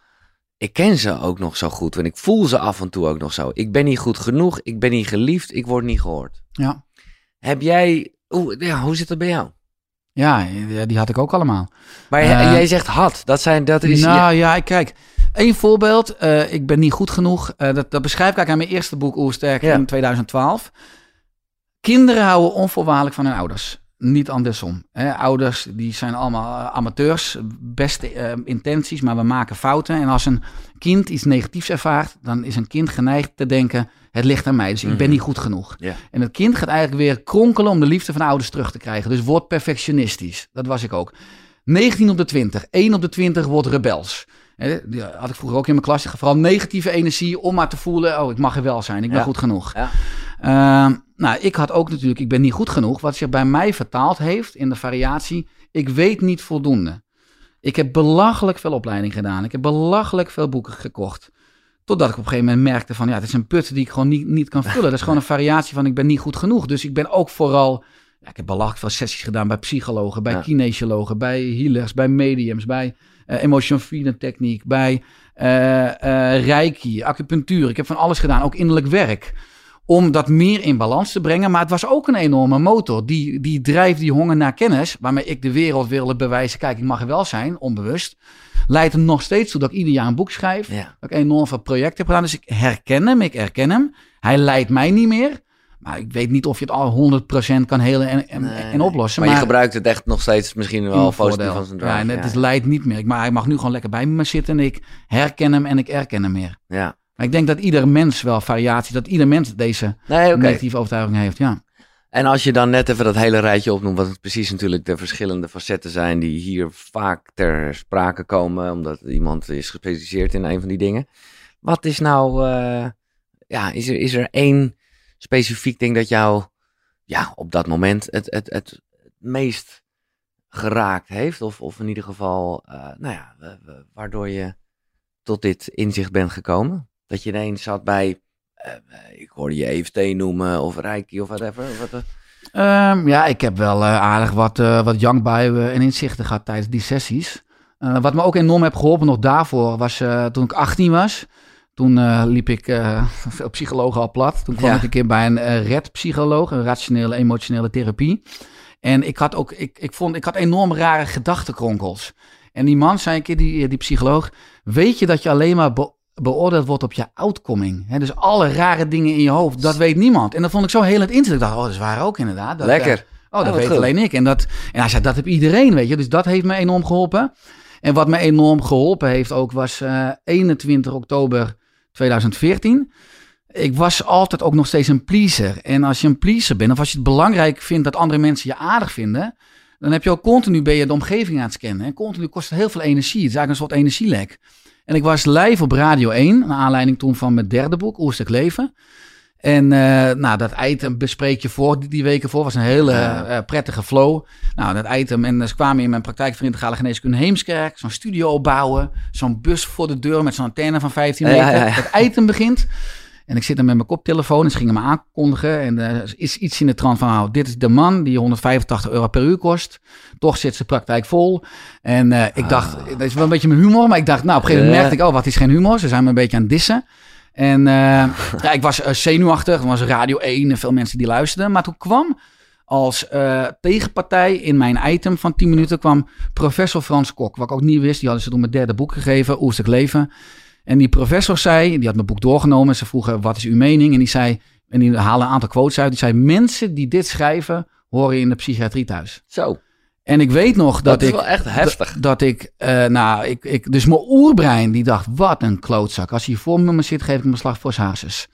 ik ken ze ook nog zo goed, en ik voel ze af en toe ook nog zo. Ik ben niet goed genoeg, ik ben niet geliefd, ik word niet gehoord. Ja, Heb jij, hoe, ja, hoe zit dat bij jou? ja die had ik ook allemaal. Maar Eh, jij zegt had, dat, zijn, dat is... nou ja, kijk. Eén voorbeeld, eh, ik ben niet goed genoeg. Eh, dat, dat beschrijf ik eigenlijk aan mijn eerste boek Oersterk Ja. in 2012. Kinderen houden onvoorwaardelijk van hun ouders. Niet andersom. Hè. Ouders die zijn allemaal eh, amateurs, beste eh, intenties, maar we maken fouten. En als een kind iets negatiefs ervaart, dan is een kind geneigd te denken: het ligt aan mij, dus ik ben Mhm. niet goed genoeg. En het kind gaat eigenlijk weer kronkelen om de liefde van de ouders terug te krijgen. Dus wordt perfectionistisch. Dat was ik ook. 19 op de 20. 1 op de 20 wordt rebels. Die had ik vroeger ook in mijn klas. Vooral negatieve energie om maar te voelen. Oh, ik mag er wel zijn. Ik ben Ja. goed genoeg. Ja. Ehm, nou, ik had ook natuurlijk, ik ben niet goed genoeg. Wat zich bij mij vertaald heeft in de variatie. Ik weet niet voldoende. Ik heb belachelijk veel opleiding gedaan. Ik heb belachelijk veel boeken gekocht. Totdat ik op een gegeven moment merkte van ja, het is een put die ik gewoon niet, niet kan vullen. Dat is gewoon een variatie van ik ben niet goed genoeg. Dus ik ben ook vooral, ja, ik heb belachelijk veel sessies gedaan bij psychologen, bij Ja. kinesiologen, bij healers, bij mediums, bij eh emotion freedom techniek, bij eh, eh, reiki, acupunctuur. Ik heb van alles gedaan, ook innerlijk werk. Om dat meer in balans te brengen. Maar het was ook een enorme motor. Die, die drijft die honger naar kennis. Waarmee ik de wereld wilde bewijzen. Kijk, ik mag er wel zijn, onbewust. Leidt er nog steeds toe dat ik ieder jaar een boek schrijf. Ja. Dat ik enorm veel projecten heb gedaan. Dus ik herken hem, ik herken hem. Hij leidt mij niet meer. Maar ik weet niet of je het al 100% kan helen en, en, Nee, en nee. oplossen. Maar, je gebruikt het echt nog steeds misschien wel positief voordeel. als een drive. Ja, en Ja, het is leidt niet meer. Maar hij mag nu gewoon lekker bij me zitten. En ik herken hem en ik erken hem meer. ja. Maar ik denk dat ieder mens wel variatie, dat ieder mens deze Nee, negatieve overtuiging heeft. Ja. En als je dan net even dat hele rijtje opnoemt, wat het precies natuurlijk de verschillende facetten zijn die hier vaak ter sprake komen, omdat iemand is gespecialiseerd in een van die dingen. Wat is nou, eh, ja, is er, is er één specifiek ding dat jou, ja, op dat moment het, het, het meest geraakt heeft? Of, of in ieder geval, eh, nou ja, waardoor je tot dit inzicht bent gekomen? Dat je ineens zat bij, eh, ik hoorde je EFT noemen of Reiki of whatever. Wat, Ehm, ja, ik heb wel eh, aardig wat, wat jankbuien en inzichten gehad tijdens die sessies. Wat me ook enorm heeft geholpen nog daarvoor was toen ik 18 was. Toen liep ik veel psychologen al plat. Toen kwam Ja. ik een keer bij een red-psycholoog, een rationele emotionele therapie. En ik had ook, ik, ik vond, ik had enorm rare gedachtenkronkels. En die man zei een keer, die, die psycholoog, weet je dat je alleen maar beoordeeld wordt op je outcoming? Dus alle rare dingen in je hoofd, dat weet niemand. En dat vond ik zo heel het inzicht. Ik dacht, oh, dat is waar ook inderdaad. Dat, Lekker. eh, oh, dat wat weet goed. alleen ik. En, dat, en hij zei, dat heb iedereen, weet je. Dus dat heeft me enorm geholpen. En wat me enorm geholpen heeft ook, was eh 21 oktober 2014. Ik was altijd ook nog steeds een pleaser. En als je een pleaser bent, of als je het belangrijk vindt dat andere mensen je aardig vinden, dan heb je ook continu ben je de omgeving aan het scannen. En continu kost het heel veel energie. Het is eigenlijk een soort energielek. En ik was live op Radio 1, naar aanleiding toen van mijn derde boek, Oerstuk Leven. En eh, nou, dat item bespreek je voor die, die weken voor. was een hele eh, prettige flow. Nou, dat item. En ze kwamen in mijn praktijk voor integrale geneeskunde Heemskerk. Zo'n studio opbouwen. Zo'n bus voor de deur met zo'n antenne van 15 Ja, meter. ja, ja. Dat item begint. En ik zit dan met mijn koptelefoon en ze gingen me aankondigen. En er is iets in de trant van, nou, dit is de man die 185 euro per uur kost. Toch zit zijn praktijk vol. En eh, ik dacht, dat is wel een beetje mijn humor. Maar ik dacht, nou, op een gegeven moment merkte ik, oh, wat is geen humor. Ze zijn me een beetje aan het dissen. En eh, ja, ik was eh, zenuwachtig. Er was Radio 1 en veel mensen die luisterden. Maar toen kwam als tegenpartij in mijn item van 10 minuten kwam professor Frans Kok. Wat ik ook niet wist, die hadden ze toen mijn derde boek gegeven, Oerstek Leven. En die professor zei, die had mijn boek doorgenomen. Ze vroegen, wat is uw mening? En die zei, en die haalde een aantal quotes uit. Die zei, mensen die dit schrijven, horen in de psychiatrie thuis. Zo, En ik weet nog dat, dat, is ik... wel echt heftig. Dat, ik, eh, nou, ik, ik, dus mijn oerbrein die dacht, wat een klootzak. Als hij voor me zit, geef ik hem een slag voor zijn hazes.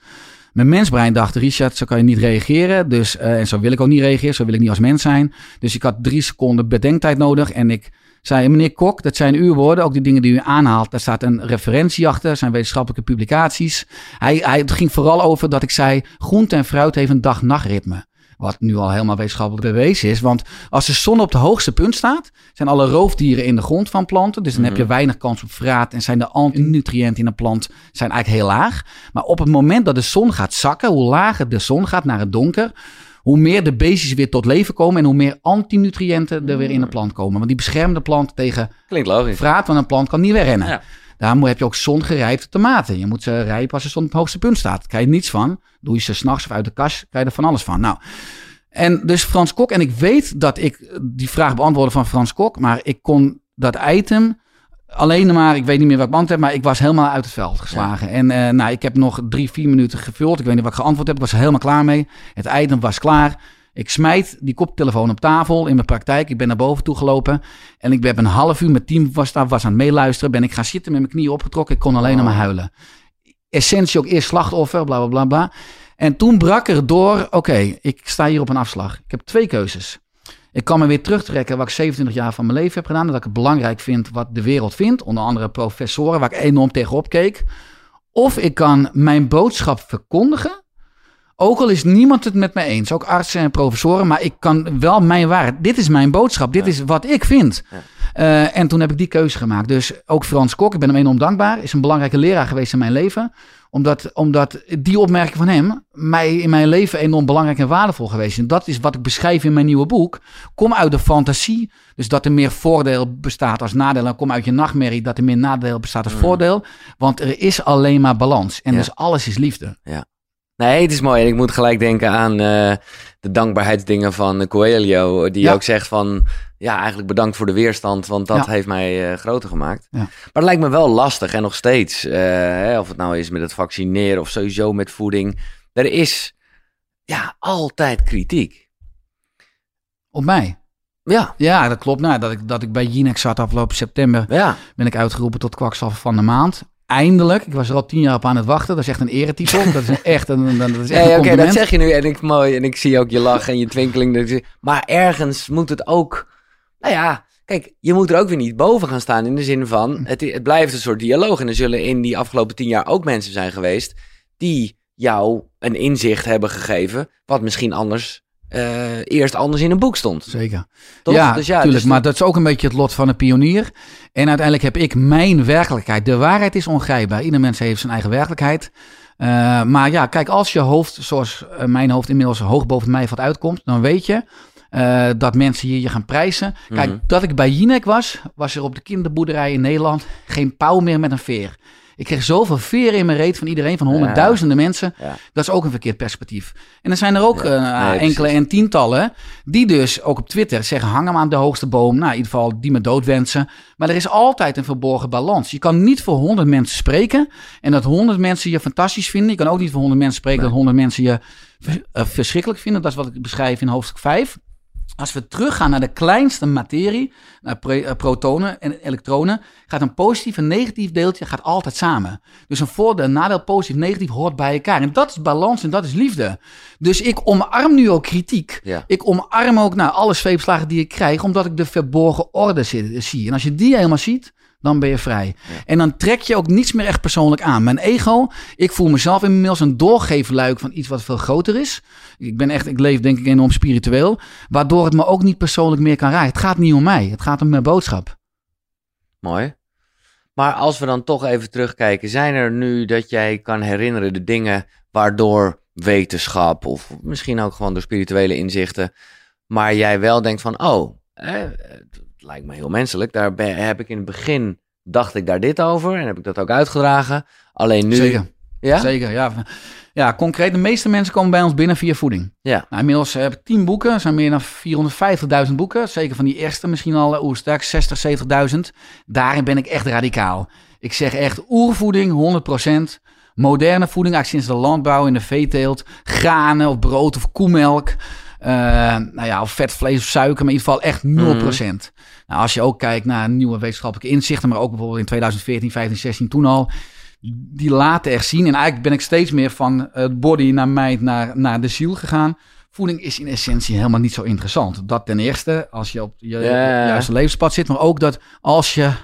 Mijn mensbrein dacht, Richard, zo kan je niet reageren. Dus, eh, en zo wil ik ook niet reageren, zo wil ik niet als mens zijn. Dus ik had drie seconden bedenktijd nodig. En ik zei, meneer Kok, dat zijn uw woorden. Ook die dingen die u aanhaalt, daar staat een referentie achter. zijn wetenschappelijke publicaties. Hij, hij, het ging vooral over dat ik zei, groente en fruit heeft een dag-nachtritme. Wat nu al helemaal wetenschappelijk bewezen is. Want als de zon op het hoogste punt staat, zijn alle roofdieren in de grond van planten. Dus dan heb je weinig kans op vraat en zijn de antinutriënten in een plant zijn eigenlijk heel laag. Maar op het moment dat de zon gaat zakken, hoe lager de zon gaat naar het donker, hoe meer de beestjes weer tot leven komen en hoe meer antinutriënten er weer in de plant komen. Want die beschermen de plant tegen Klinkt logisch. vraat, want een plant kan niet wegrennen. Ja. Daarom heb je ook zongerijpte tomaten. Je moet ze rijpen als zon op het hoogste punt staat. Daar krijg je niets van. Doe je ze s'nachts of uit de kast, krijg je er van alles van. Nou, en dus Frans Kok. En ik weet dat ik die vraag beantwoordde van Frans Kok. Maar ik kon dat item alleen maar, ik weet niet meer wat ik beantwoord heb, maar ik was helemaal uit het veld geslagen. En eh, nou, ik heb nog drie, vier minuten gevuld. Ik weet niet wat ik geantwoord heb. Ik was er helemaal klaar mee. Het item was klaar. Ik smijt die koptelefoon op tafel in mijn praktijk. Ik ben naar boven toe gelopen. En ik ben een half uur, mijn team was daar, was aan het meeluisteren. Ben ik gaan zitten met mijn knieën opgetrokken. Ik kon alleen nog maar huilen. Essentie ook eerst slachtoffer, bla bla bla bla. En toen brak er door, oké, ik sta hier op een afslag. Ik heb twee keuzes. Ik kan me weer terugtrekken wat ik 27 jaar van mijn leven heb gedaan. Dat ik het belangrijk vind wat de wereld vindt. Onder andere professoren waar ik enorm tegenop keek. Of ik kan mijn boodschap verkondigen. Ook al is niemand het met me eens. Ook artsen en professoren. Maar ik kan wel mijn waarheid. Dit is mijn boodschap. Dit is wat ik vind. Ja. Eh, en toen heb ik die keuze gemaakt. Dus ook Frans Kok, ik ben hem enorm dankbaar. Is een belangrijke leraar geweest in mijn leven. Omdat, omdat die opmerking van hem mij in mijn leven enorm belangrijk en waardevol geweest is. En dat is wat ik beschrijf in mijn nieuwe boek. Kom uit de fantasie. Dus dat er meer voordeel bestaat als nadeel. En kom uit je nachtmerrie dat er meer nadeel bestaat als voordeel. Want er is alleen maar balans. En Ja. dus alles is liefde. Nee, het is mooi. En ik moet gelijk denken aan eh, de dankbaarheidsdingen van Coelho. Die Ja. ook zegt van, ja, eigenlijk bedankt voor de weerstand. Want dat Ja. heeft mij eh, groter gemaakt. Ja. Maar het lijkt me wel lastig en nog steeds. eh, hè, of het nou is met het vaccineren of sowieso met voeding. Er is, ja, altijd kritiek. Op mij. Ja, Ja, dat klopt. Nou, dat ik, dat ik bij Jinex zat afgelopen september, ja. ben ik uitgeroepen tot kwakzalver van de maand. Eindelijk. Ik was er al tien jaar op aan het wachten. Dat is echt een eretitel. Dat is echt een, een- dat is echt een oké, compliment. dat zeg je nu en ik mooi en ik zie ook je lach en je twinkeling. Maar ergens moet het ook, nou ja, kijk, je moet er ook weer niet boven gaan staan in de zin van, het, het blijft een soort dialoog en er zullen in die afgelopen tien jaar ook mensen zijn geweest die jou een inzicht hebben gegeven wat misschien anders eh, eerst anders in een boek stond. Zeker. Toch? Ja, Dus ja, tuurlijk. dus maar dat is ook een beetje het lot van een pionier. En uiteindelijk heb ik mijn werkelijkheid. De waarheid is ongrijpbaar. Ieder mens heeft zijn eigen werkelijkheid. Eh, maar ja, kijk, als je hoofd, zoals eh, mijn hoofd inmiddels hoog boven mij wat uitkomt, dan weet je dat mensen hier je gaan prijzen. Kijk, Mhm. dat ik bij Jinek was, was er op de kinderboerderij in Nederland geen pauw meer met een veer. Ik kreeg zoveel veren in mijn reet van iedereen, van honderdduizenden mensen. Dat is ook een verkeerd perspectief. En er zijn er ook eh, nee, enkele en tientallen die dus ook op Twitter zeggen: hang hem aan de hoogste boom. Nou, in ieder geval die me dood wensen. Maar er is altijd een verborgen balans. Je kan niet voor honderd mensen spreken en dat honderd mensen je fantastisch vinden. Je kan ook niet voor honderd mensen spreken dat honderd mensen je eh, verschrikkelijk vinden. Dat is wat ik beschrijf in hoofdstuk 5. Als we teruggaan naar de kleinste materie, naar eh, protonen en elektronen, gaat een positief en negatief deeltje gaat altijd samen. Dus een voordeel, nadeel, positief, negatief hoort bij elkaar. En dat is balans en dat is liefde. Dus ik omarm nu ook kritiek. Ja. Ik omarm ook nou, alle zweepslagen die ik krijg, omdat ik de verborgen orde zi- zie. En als je die helemaal ziet, dan ben je vrij. En dan trek je ook niets meer echt persoonlijk aan. Mijn ego, ik voel mezelf inmiddels een doorgeefluik van iets wat veel groter is. Ik ben echt, ik leef denk ik enorm spiritueel. Waardoor het me ook niet persoonlijk meer kan raken. Het gaat niet om mij, het gaat om mijn boodschap. Mooi. Maar als we dan toch even terugkijken, zijn er nu dat jij kan herinneren de dingen waardoor wetenschap of misschien ook gewoon door spirituele inzichten, maar jij wel denkt van, oh, eh, lijkt me heel menselijk. Daar ben- heb ik in het begin dacht ik daar dit over en heb ik dat ook uitgedragen. Alleen nu, Zeker. ja, Zeker, ja. Ja, concreet, de meeste mensen komen bij ons binnen via voeding. ja, Nou, inmiddels heb ik 10 boeken, er zijn meer dan 450.000 boeken. Zeker van die eerste misschien al oersterk, 60, 70.000. Daarin ben ik echt radicaal. Ik zeg echt oervoeding, 100%. Moderne voeding, eigenlijk sinds de landbouw in de veeteelt. Granen of brood of koemelk. Eh, nou ja, of vet, vlees of suiker, maar in ieder geval echt 0%. Nou, als je ook kijkt naar nieuwe wetenschappelijke inzichten, maar ook bijvoorbeeld in 2014, 15, 16 toen al. Die laten echt zien. En eigenlijk ben ik steeds meer van het body naar mind naar, naar de ziel gegaan. Voeding is in essentie helemaal niet zo interessant. Dat ten eerste, als je op je juiste levenspad zit. Maar ook dat als je 80-20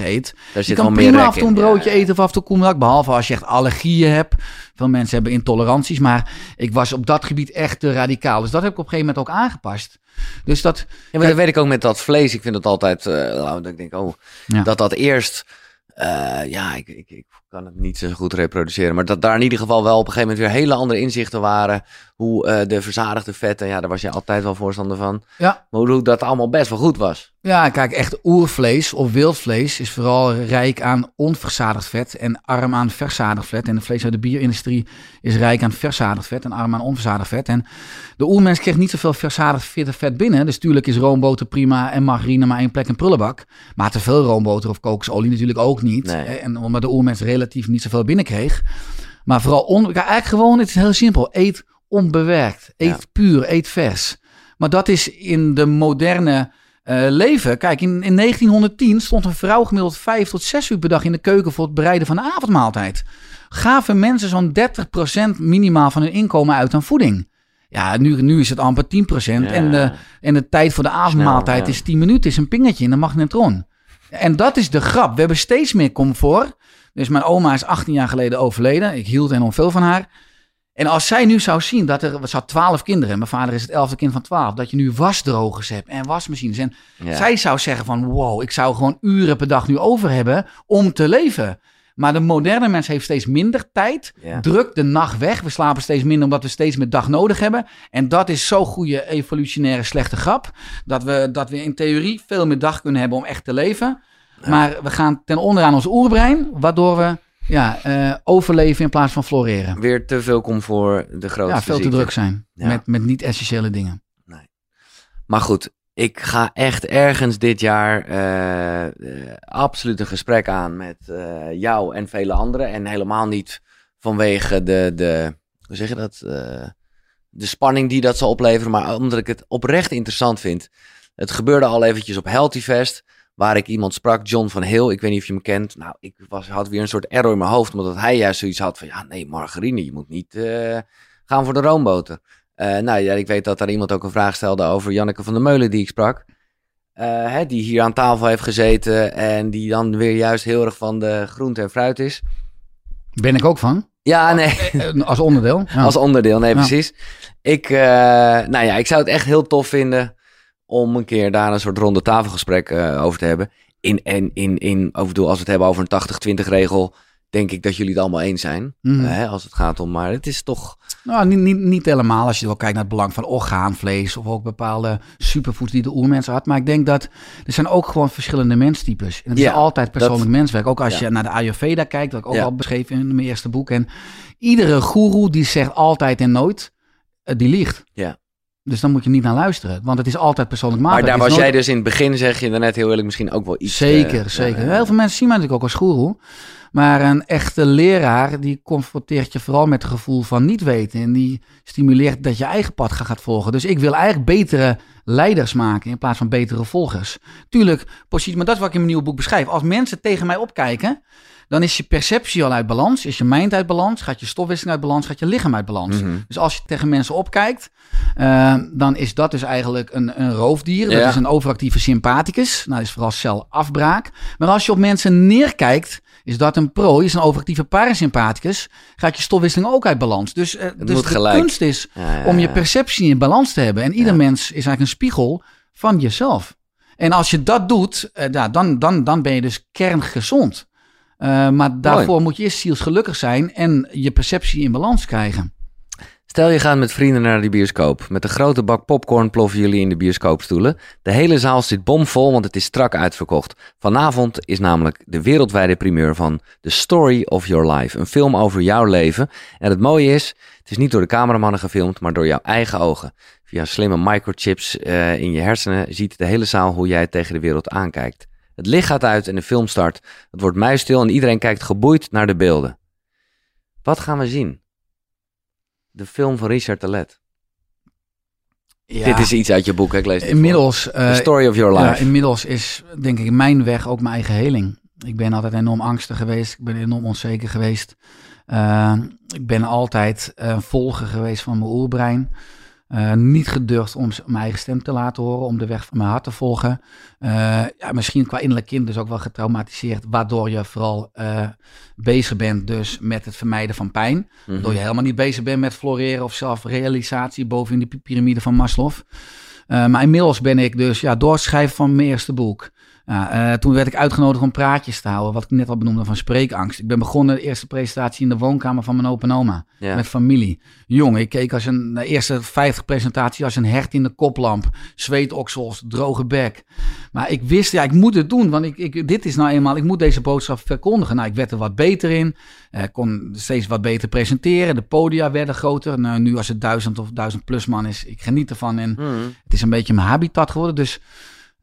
eet. daar Je zit kan prima af en toe een broodje Ja, eten of af en toe koemelk. Behalve als je echt allergieën hebt. Veel mensen hebben intoleranties. Maar ik was op dat gebied echt te radicaal. Dus dat heb ik op een gegeven moment ook aangepast. Dus dat... Ja, maar dat weet ik ook met dat vlees. Ik vind het altijd, eh, nou, dat ik denk, oh, Ja. dat dat eerst, eh, ja, ik, ik, ik kan het niet zo goed reproduceren, maar dat daar in ieder geval wel op een gegeven moment weer hele andere inzichten waren. Hoe eh, de verzadigde vetten, ja, daar was je altijd wel voorstander van. Ja, Maar hoe dat allemaal best wel goed was. Ja, kijk, echt oervlees of wildvlees is vooral rijk aan onverzadigd vet en arm aan verzadigd vet. En de vlees uit de bierindustrie is rijk aan verzadigd vet en arm aan onverzadigd vet. En de oermens kreeg niet zoveel verzadigd vet- binnen. Dus tuurlijk is roomboter prima en margarine maar één plek in prullenbak. Maar te veel roomboter of kokosolie natuurlijk ook niet. Nee. En omdat de oermens relatief niet zoveel binnenkreeg. Maar vooral, on, eigenlijk gewoon, het is heel simpel. Eet onbewerkt, eet Ja. puur, eet vers. Maar dat is in de moderne eh, leven. Kijk, in, in 1910 stond een vrouw gemiddeld vijf tot zes uur per dag in de keuken voor het bereiden van de avondmaaltijd. Gaven mensen zo'n 30% minimaal van hun inkomen uit aan voeding. Ja, nu, nu is het amper 10%. En, de, en de tijd voor de avondmaaltijd ja. is 10 minuten, is een pingetje in de magnetron. En dat is de grap. We hebben steeds meer comfort. Dus mijn oma is 18 jaar geleden overleden. Ik hield enorm veel van haar. En als zij nu zou zien dat er, ze had 12 kinderen. Mijn vader is het elfde kind van 12. Dat je nu wasdrogers hebt en wasmachines. En Ja. zij zou zeggen van wow, ik zou gewoon uren per dag nu over hebben om te leven. Maar de moderne mens heeft steeds minder tijd. Ja. Drukt de nacht weg. We slapen steeds minder omdat we steeds meer dag nodig hebben. En dat is zo'n goede evolutionaire slechte grap. Dat we, dat we in theorie veel meer dag kunnen hebben om echt te leven. Maar we gaan ten onder aan ons oerbrein. Waardoor we ja, eh, overleven in plaats van floreren. Weer te veel comfort, de grootste Ja, veel te druk zijn. Ja. Met, met niet-essentiële dingen. Maar goed, ik ga echt ergens dit jaar eh, eh, absoluut een gesprek aan met jou en vele anderen. En helemaal niet vanwege de, de hoe zeg je dat, de spanning die dat zal opleveren, maar omdat ik het oprecht interessant vind. Het gebeurde al eventjes op Healthy Fest, waar ik iemand sprak, John van Heel. Ik weet niet of je hem kent. Nou, ik was, had weer een soort error in mijn hoofd, omdat hij juist zoiets had van, ja, nee, margarine, je moet niet eh, gaan voor de roomboter. Eh, nou ja, ik weet dat daar iemand ook een vraag stelde over Janneke van der Meulen die ik sprak. Eh, hè, die hier aan tafel heeft gezeten en die dan weer juist heel erg van de groente en fruit is. Ben ik ook van. Ja, nee, Als onderdeel. Ja. als onderdeel, nee Ja. precies. Ik, nou ja, ik zou het echt heel tof vinden om een keer daar een soort ronde tafelgesprek eh, over te hebben. In, en in, in, over, bedoel, als we het hebben over een 80-20 regel, denk ik dat jullie het allemaal eens zijn. Mhm. Eh, hè, als het gaat om, maar het is toch... Nou, niet, niet, niet helemaal als je wel kijkt naar het belang van orgaanvlees of ook bepaalde superfoods die de oermensen had. Maar ik denk dat er zijn ook gewoon verschillende menstypes. En het Ja, is altijd persoonlijk dat- menswerk. Ook als ja. je naar de Ayurveda kijkt, wat ik ook Ja. al beschreven in mijn eerste boek. En iedere goeroe die zegt altijd en nooit, eh, die liegt. Ja. Dus dan moet je niet naar luisteren, want het is altijd persoonlijk Maar maatwerk. daar was jij dus in het begin, zeg je daarnet heel eerlijk, misschien ook wel iets... Zeker, eh, zeker. ja, Heel veel mensen zien mij natuurlijk ook als goeroe. Maar een echte leraar, die confronteert je vooral met het gevoel van niet weten. En die stimuleert dat je eigen pad gaat gaat volgen. Dus ik wil eigenlijk betere leiders maken in plaats van betere volgers. Tuurlijk, positie, maar dat is wat ik in mijn nieuwe boek beschrijf. Als mensen tegen mij opkijken, dan is je perceptie al uit balans. Is je mind uit balans, gaat je stofwisseling uit balans, gaat je lichaam uit balans. Mhm. Dus als je tegen mensen opkijkt, eh, dan is dat dus eigenlijk een, een roofdier. Dat is een overactieve sympathicus. Nou, dat is vooral celafbraak. Maar als je op mensen neerkijkt, is dat een prooi, is een overactieve parasympathicus. Gaat je stofwisseling ook uit balans. Dus, eh, dus de gelijk. kunst is Ja, ja, om je perceptie in balans te hebben. En ieder mens is eigenlijk een spiegel van jezelf. En als je dat doet, eh, ja, dan, dan, dan ben je dus kerngezond. Eh, maar daarvoor moet je eerst zielsgelukkig zijn en je perceptie in balans krijgen. Stel je gaat met vrienden naar die bioscoop. Met een grote bak popcorn ploffen jullie in de bioscoopstoelen. De hele zaal zit bomvol, want het is strak uitverkocht. Vanavond is namelijk de wereldwijde primeur van The Story of Your Life. Een film over jouw leven. En het mooie is, het is niet door de cameramannen gefilmd, maar door jouw eigen ogen. Via slimme microchips eh, in je hersenen ziet de hele zaal hoe jij tegen de wereld aankijkt. Het licht gaat uit en de film start. Het wordt muisstil en iedereen kijkt geboeid naar de beelden. Wat gaan we zien? De film van Richard Telet. Ja, Dit is iets uit je boek, hè? ik lees het inmiddels, voor. eh, The Story of Your ja, Life. inmiddels is denk ik mijn weg ook mijn eigen heling. Ik ben altijd enorm angstig geweest. Ik ben enorm onzeker geweest. Eh, ik ben altijd een volger geweest van mijn oerbrein. Eh, niet gedurfd om mijn eigen stem te laten horen, om de weg van mijn hart te volgen. Eh, ja, misschien qua innerlijk kind dus ook wel getraumatiseerd, waardoor je vooral eh, bezig bent dus met het vermijden van pijn. Mhm. Waardoor je helemaal niet bezig bent met floreren of zelfrealisatie boven in de piramide van Maslow. Maar inmiddels ben ik dus ja, doorschrijven van mijn eerste boek. Ja, eh, toen werd ik uitgenodigd om praatjes te houden, wat ik net al benoemde van spreekangst. Ik ben begonnen de eerste presentatie in de woonkamer van mijn opa en oma. Ja. Met familie. Jong, ik keek als een, de eerste 50 presentatie als een hert in de koplamp. Zweetoksels, droge bek. Maar ik wist, ja, ik moet het doen, want ik, ik, dit is nou eenmaal, ik moet deze boodschap verkondigen. Nou, ik werd er wat beter in. Eh, kon steeds wat beter presenteren. De podia werden groter. Nou, nu als het duizend of duizend plus man is, ik geniet ervan. En Mhm. het is een beetje mijn habitat geworden. Dus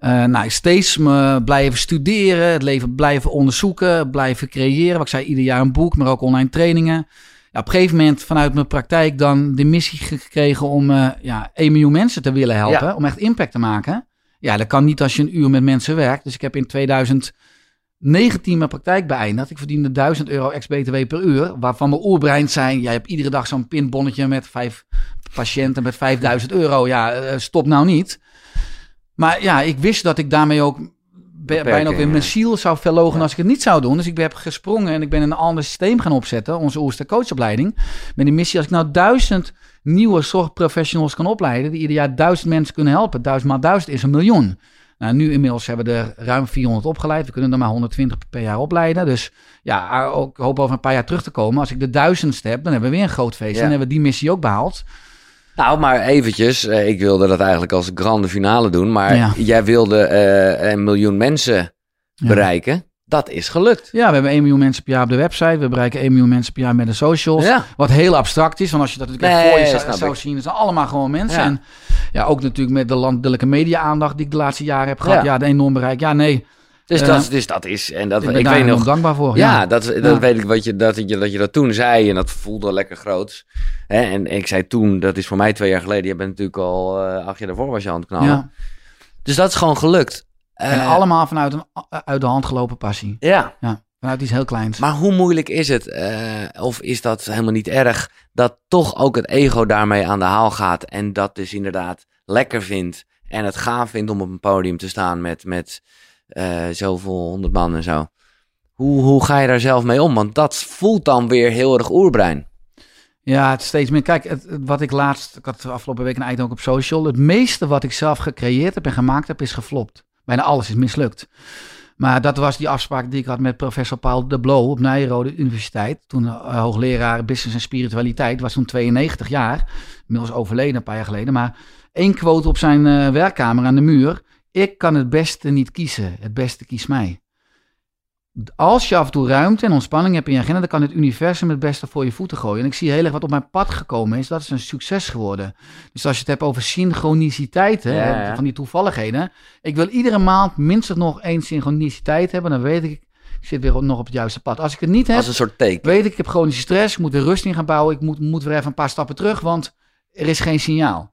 eh, nou, steeds me blijven studeren, het leven blijven onderzoeken, blijven creëren. Wat ik zei, ieder jaar een boek, maar ook online trainingen. Ja, op een gegeven moment vanuit mijn praktijk dan de missie gekregen om eh, ja, 1 miljoen mensen te willen helpen. Ja. Om echt impact te maken. Ja, dat kan niet als je een uur met mensen werkt. Dus ik heb in 2019 mijn praktijk beëindigd. Ik verdiende 1000 euro ex-BTW per uur. Waarvan mijn oerbrein zijn, jij hebt iedere dag zo'n pinbonnetje met vijf patiënten met 5000 euro. Ja, eh, stop nou niet. Maar ja, ik wist dat ik daarmee ook bijna ook weer mijn ziel zou verlogen Ja. als ik het niet zou doen. Dus ik heb gesprongen en ik ben een ander systeem gaan opzetten. Onze Oerster coachopleiding. Met die missie, als ik nou duizend nieuwe zorgprofessionals kan opleiden. Die ieder jaar duizend mensen kunnen helpen. Duizend maal duizend is een miljoen. Nou, nu inmiddels hebben we er ruim 400 opgeleid. We kunnen er maar 120 per jaar opleiden. Dus ja, ik hoop over een paar jaar terug te komen. Als ik de duizendste heb, dan hebben we weer een groot feest. Ja. Dan hebben we die missie ook behaald. Nou, maar eventjes. eh, ik wilde dat eigenlijk als grande finale doen. Maar Ja. jij wilde eh, een miljoen mensen Ja. bereiken. Dat is gelukt. Ja, we hebben 1 miljoen mensen per jaar op de website. We bereiken 1 miljoen mensen per jaar met de socials. Ja. Wat heel abstract is, want als je dat natuurlijk Nee, voor je snap zou, zien, het zijn allemaal gewoon mensen. Ja. En ja, ook natuurlijk met de landelijke media-aandacht die ik de laatste jaren heb gehad. Ja. Ja, de enorm bereik. Ja, nee, Dus, Eh, dat, dus dat is. En dat, ik ik, weet nog. dankbaar voor. Ja, Ja, dat, dat Ja. weet ik wat je, dat, je, dat je dat toen zei en dat voelde lekker groots. Hè, en ik zei toen, dat is voor mij twee jaar geleden. Je bent natuurlijk al eh, acht jaar daarvoor was je aan het knallen. ja. Dus dat is gewoon gelukt. En Eh, allemaal vanuit een uit de hand gelopen passie. Ja, Ja, vanuit iets heel kleins. maar hoe moeilijk is het, of is dat helemaal niet erg, dat toch ook het ego daarmee aan de haal gaat en dat dus inderdaad lekker vindt en het gaaf vindt om op een podium te staan met, met eh, zoveel honderd man en zo. Hoe, hoe ga je daar zelf mee om? Want dat voelt dan weer heel erg oerbrein. Ja, het steeds meer. Kijk, het, wat ik laatst, ik had afgelopen week een item ook op social. Het meeste wat ik zelf gecreëerd heb en gemaakt heb, is geflopt. Bijna alles is mislukt. Maar dat was die afspraak die ik had met professor Paul de Bloo op Nijrode Universiteit. Toen eh, hoogleraar business en spiritualiteit. Was toen 92 jaar. Inmiddels overleden een paar jaar geleden. Maar één quote op zijn eh, werkkamer aan de muur. Ik kan het beste niet kiezen. Het beste kiest mij. Als je af en toe ruimte en ontspanning hebt in je agenda, dan kan het universum het beste voor je voeten gooien. En ik zie heel erg wat op mijn pad gekomen is, dat is een succes geworden. Dus als je het hebt over synchroniciteit, hè, Ja, ja. van die toevalligheden. Ik wil iedere maand minstens nog één synchroniciteit hebben, dan weet ik, ik zit weer nog op het juiste pad. Als ik het niet heb, Als een soort teken. weet ik, ik heb chronische stress, ik moet weer rust in gaan bouwen, ik moet, moet weer even een paar stappen terug, want er is geen signaal.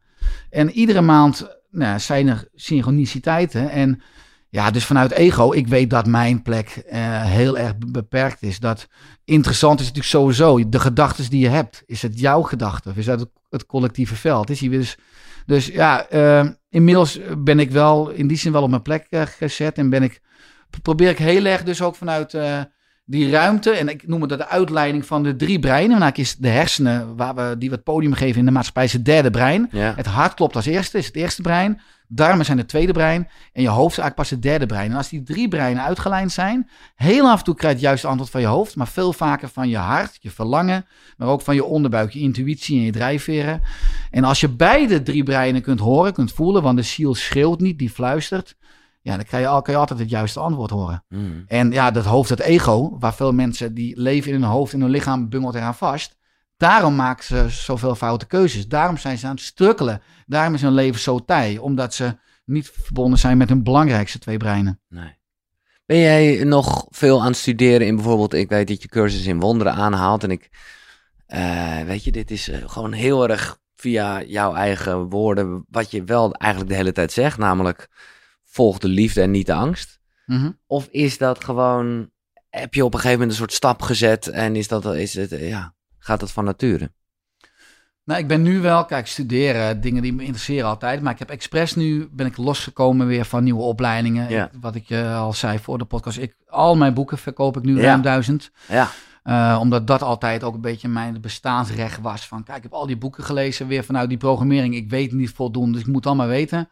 En iedere maand nou, zijn er synchroniciteiten. En ja, dus vanuit ego, ik weet dat mijn plek eh, heel erg be- beperkt is. Dat interessant is natuurlijk sowieso, de gedachten die je hebt. Is het jouw gedachte of is dat het, collectieve veld? Is die dus, dus ja, eh, inmiddels ben ik wel in die zin wel op mijn plek eh, gezet en ben ik, probeer ik heel erg dus ook vanuit die ruimte, en ik noem het de uitleiding van de drie breinen. Nou is de hersenen, waar we, die we het podium geven in de maatschappij, is het derde brein. Ja. Het hart klopt als eerste, is het eerste brein. darmen zijn het tweede brein en je hoofd is eigenlijk pas het derde brein. En als die drie breinen uitgelijnd zijn, heel af en toe krijg je het juiste antwoord van je hoofd, maar veel vaker van je hart, je verlangen, maar ook van je onderbuik, je intuïtie en je drijfveren. En als je beide drie breinen kunt horen, kunt voelen, want de ziel schreeuwt niet, die fluistert, ja, dan krijg je, al- kan je altijd het juiste antwoord horen. Hmm. En ja, dat hoofd, dat ego, waar veel mensen die leven in hun hoofd en hun lichaam bungelt eraan vast. Daarom maken ze zoveel foute keuzes. Daarom zijn ze aan het strukkelen. Daarom is hun leven zo tij. Omdat ze niet verbonden zijn met hun belangrijkste twee breinen. Nee. Ben jij nog veel aan het studeren in bijvoorbeeld, ik weet dat je cursus in wonderen aanhaalt en ik, eh, weet je, dit is eh, gewoon heel erg via jouw eigen woorden, wat je wel eigenlijk de hele tijd zegt, namelijk volg de liefde en niet de angst. Mhm. Of is dat gewoon, heb je op een gegeven moment een soort stap gezet en is dat, is het, eh, ja, gaat dat van nature? Nou, ik ben nu wel, kijk, studeren, dingen die me interesseren altijd. Maar ik heb expres nu, ben ik losgekomen weer van nieuwe opleidingen. Ja. Ik- wat ik je al zei voor de podcast. Ik, al mijn boeken verkoop ik nu Ja. ruim duizend. Ja, Eh, omdat dat altijd ook een beetje mijn bestaansrecht was. Van kijk, ik heb al die boeken gelezen weer vanuit die programmering. Ik weet niet voldoende, dus ik moet het allemaal weten.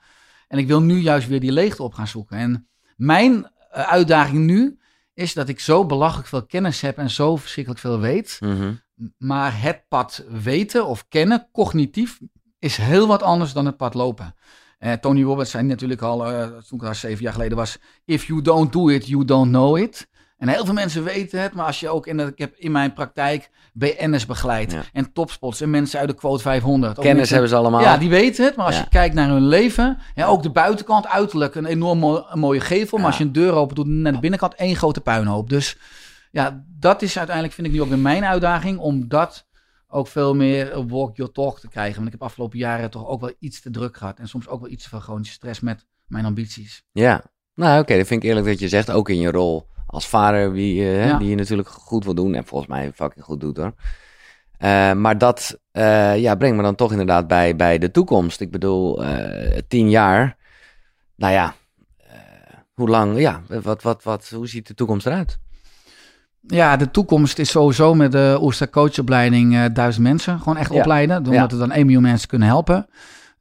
En ik wil nu juist weer die leegte op gaan zoeken. En mijn eh, uitdaging nu is dat ik zo belachelijk veel kennis heb en zo verschrikkelijk veel weet. mhm. Maar het pad weten of kennen, cognitief, is heel wat anders dan het pad lopen. Eh, Tony Robbins zei natuurlijk al, eh, toen ik daar zeven jaar geleden was, if you don't do it, you don't know it. En heel veel mensen weten het, maar als je ook in de, ik heb in mijn praktijk BN'ers begeleid Ja. en topspots en mensen uit de quote 500. Ook kennis mensen- hebben ze allemaal. ja, die weten het. Maar als Ja. je kijkt naar hun leven, ja, ook de buitenkant, uiterlijk, een enorm mo- een mooie gevel. Maar als je een deur open doet, naar de binnenkant één grote puinhoop. Dus ja, dat is uiteindelijk, vind ik nu ook weer mijn uitdaging, om dat ook veel meer walk your talk te krijgen. Want ik heb afgelopen jaren toch ook wel iets te druk gehad. En soms ook wel iets veel chronische stress met mijn ambities. Ja, nou oké, dat vind ik eerlijk dat je zegt, ook in je rol als vader, wie, eh, Ja. die je natuurlijk goed wil doen en volgens mij fucking goed doet hoor. Eh, maar dat eh, ja, brengt me dan toch inderdaad bij, bij de toekomst. Ik bedoel, tien jaar, nou ja, hoe lang, ja, wat, wat, wat, hoe ziet de toekomst eruit? Ja, de toekomst is sowieso met de Oester coachopleiding duizend mensen gewoon echt Ja. opleiden. Omdat we dan 1 miljoen mensen kunnen helpen.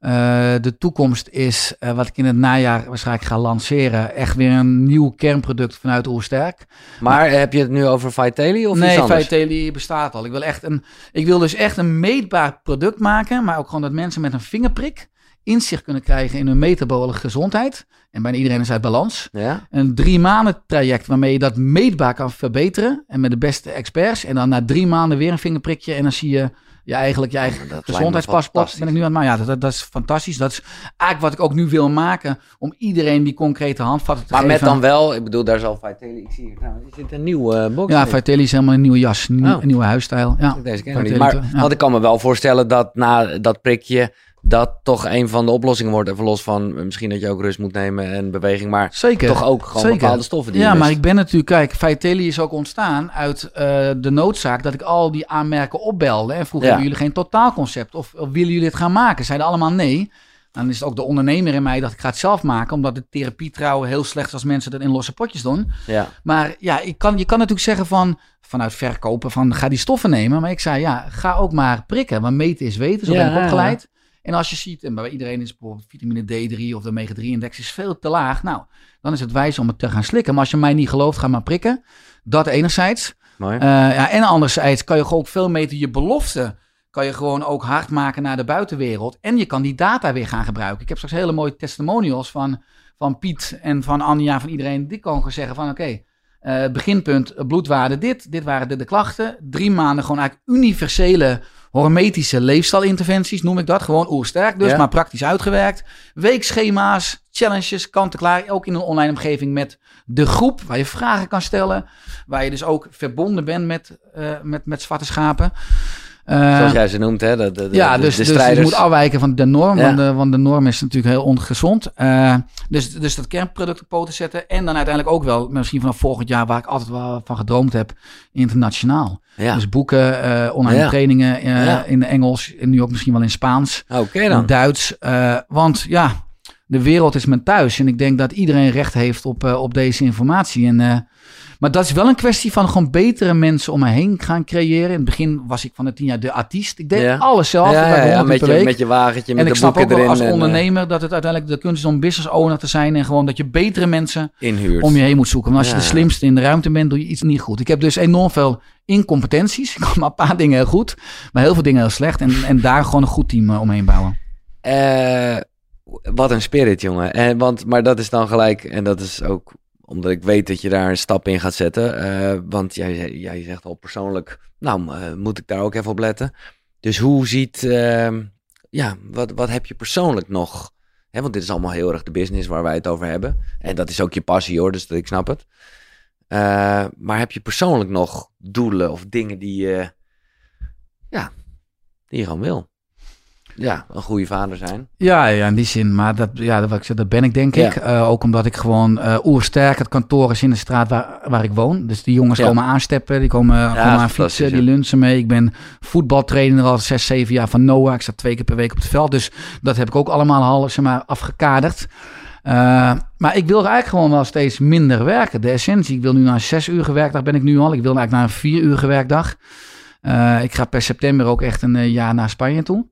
Eh, de toekomst is, eh, wat ik in het najaar waarschijnlijk ga lanceren, echt weer een nieuw kernproduct vanuit Oersterk. Maar heb je het nu over Vitaly of nee, iets anders? Vitaly bestaat al. Ik wil, echt een, ik wil dus echt een meetbaar product maken, maar ook gewoon dat mensen met een vingerprik inzicht kunnen krijgen in hun metabole gezondheid. En bijna iedereen is uit balans. Ja? Een drie maanden traject waarmee je dat meetbaar kan verbeteren. En met de beste experts. En dan na drie maanden weer een vingerprikje. En dan zie je je eigenlijk je eigen dat gezondheidspaspoort. Ben ik nu aan het. Ja, dat, dat is fantastisch. Dat is eigenlijk wat ik ook nu wil maken. Om iedereen die concrete handvatten te Maar geven. met dan wel, ik bedoel, daar zal Vitaly, ik zie hier trouwens, is dit een nieuwe eh, box? Ja? Vitaly is helemaal een nieuwe jas. Een, Oh. nieuwe huisstijl. Ja. Deze ken ik niet. Vitaly, Maar ja. want ik kan me wel voorstellen dat na dat prikje dat toch een van de oplossingen wordt. Even los van misschien dat je ook rust moet nemen en beweging. Maar Zeker. toch ook gewoon Zeker. bepaalde stoffen die Ja, je maar mist. ik ben natuurlijk, kijk, Vitaly is ook ontstaan uit eh, de noodzaak dat ik al die aanmerken opbelde. En vroeg, Ja. hebben jullie geen totaalconcept? Of, of willen jullie het gaan maken? Zeiden allemaal nee. Dan is het ook de ondernemer in mij dat ik ga het zelf maken, omdat de therapie trouwen heel slecht is als mensen dat in losse potjes doen. Ja, Maar ja, ik kan, je kan natuurlijk zeggen van, vanuit verkopen van ga die stoffen nemen. Maar ik zei ja, ga ook maar prikken, want meten is weten, zo Ja, ben ik ja, opgeleid. En als je ziet, en bij iedereen is bijvoorbeeld vitamine D3 of de omega-3-index is veel te laag. Nou, dan is het wijs om het te gaan slikken. Maar als je mij niet gelooft, ga maar prikken. Dat enerzijds. mooi. Eh, ja, en anderzijds kan je gewoon ook veel meten je belofte. Kan je gewoon ook hard maken naar de buitenwereld. En je kan die data weer gaan gebruiken. Ik heb straks hele mooie testimonials van, van Piet en van Anja, van iedereen. Die kan gewoon zeggen van oké, eh, beginpunt bloedwaarde dit. Dit waren de, de klachten. Drie maanden gewoon eigenlijk universele hormetische leefstijlinterventies, noem ik dat. Gewoon oersterk dus, Ja. maar praktisch uitgewerkt. Weekschema's, challenges, kant-en-klaar. Ook in een online omgeving met de groep, waar je vragen kan stellen. Waar je dus ook verbonden bent met, eh, met, met zwarte schapen. Eh, Zoals jij ze noemt, hè? De, ja, de- dus, de dus je strijders. moet afwijken van de norm, Ja. want, de, want de norm is natuurlijk heel ongezond. Eh, dus, dus dat kernproduct op poten zetten. En dan uiteindelijk ook wel, misschien vanaf volgend jaar, waar ik altijd wel van gedroomd heb, internationaal. Ja, Dus boeken, eh, online Ja. trainingen in Engels en nu ook misschien wel in Spaans, oké in dan. Duits. Eh, want ja, de wereld is mijn thuis en ik denk dat iedereen recht heeft op, op deze informatie. En Maar dat is wel een kwestie van gewoon betere mensen om me heen gaan creëren. In het begin was ik van de tien jaar de artiest. Ik deed Ja. alles zelf. ja, bij ja, ja, 100 met, je, met je wagentje, met en ik de snap boeken ook wel erin. als en, eh, ondernemer dat het uiteindelijk de kunst is om business owner te zijn. En gewoon dat je betere mensen inhuurt. om je heen moet zoeken. Want als je de slimste in de ruimte bent, doe je iets niet goed. Ik heb dus enorm veel incompetenties. Ik kan maar een paar dingen heel goed, maar heel veel dingen heel slecht. En, en daar gewoon een goed team eh, omheen bouwen. Eh, wat een spirit, jongen. En, want, maar dat is dan gelijk, en dat is ook omdat ik weet dat je daar een stap in gaat zetten. eh, want jij, jij zegt al persoonlijk, nou, eh, moet ik daar ook even op letten. Dus hoe ziet, ehm, ja, wat, wat heb je persoonlijk nog? Hè, want dit is allemaal heel erg de business waar wij het over hebben. En dat is ook je passie hoor, dus dat, ik snap het. Eh, maar heb je persoonlijk nog doelen of dingen die je, ja, die je gewoon wil? Ja, een goede vader zijn. Ja, ja, in die zin. Maar dat, ja, dat, wat ik zeg, dat ben ik denk Ja. ik. Eh, ook omdat ik gewoon eh oersterk, het kantoor is in de straat waar, waar ik woon. Dus die jongens Ja. komen aansteppen, die komen, komen dat is aan fietsen, die lunchen mee. Ik ben voetbaltrainer al zes, zeven jaar van Noah. Ik sta twee keer per week op het veld. Dus dat heb ik ook allemaal al zeg maar, afgekaderd. Eh, maar ik wil eigenlijk gewoon wel steeds minder werken. De essentie, ik wil nu naar een zes uur werkdag ben ik nu al. Ik wil eigenlijk naar een vier uur werkdag. Eh, ik ga per september ook echt een eh, jaar naar Spanje toe.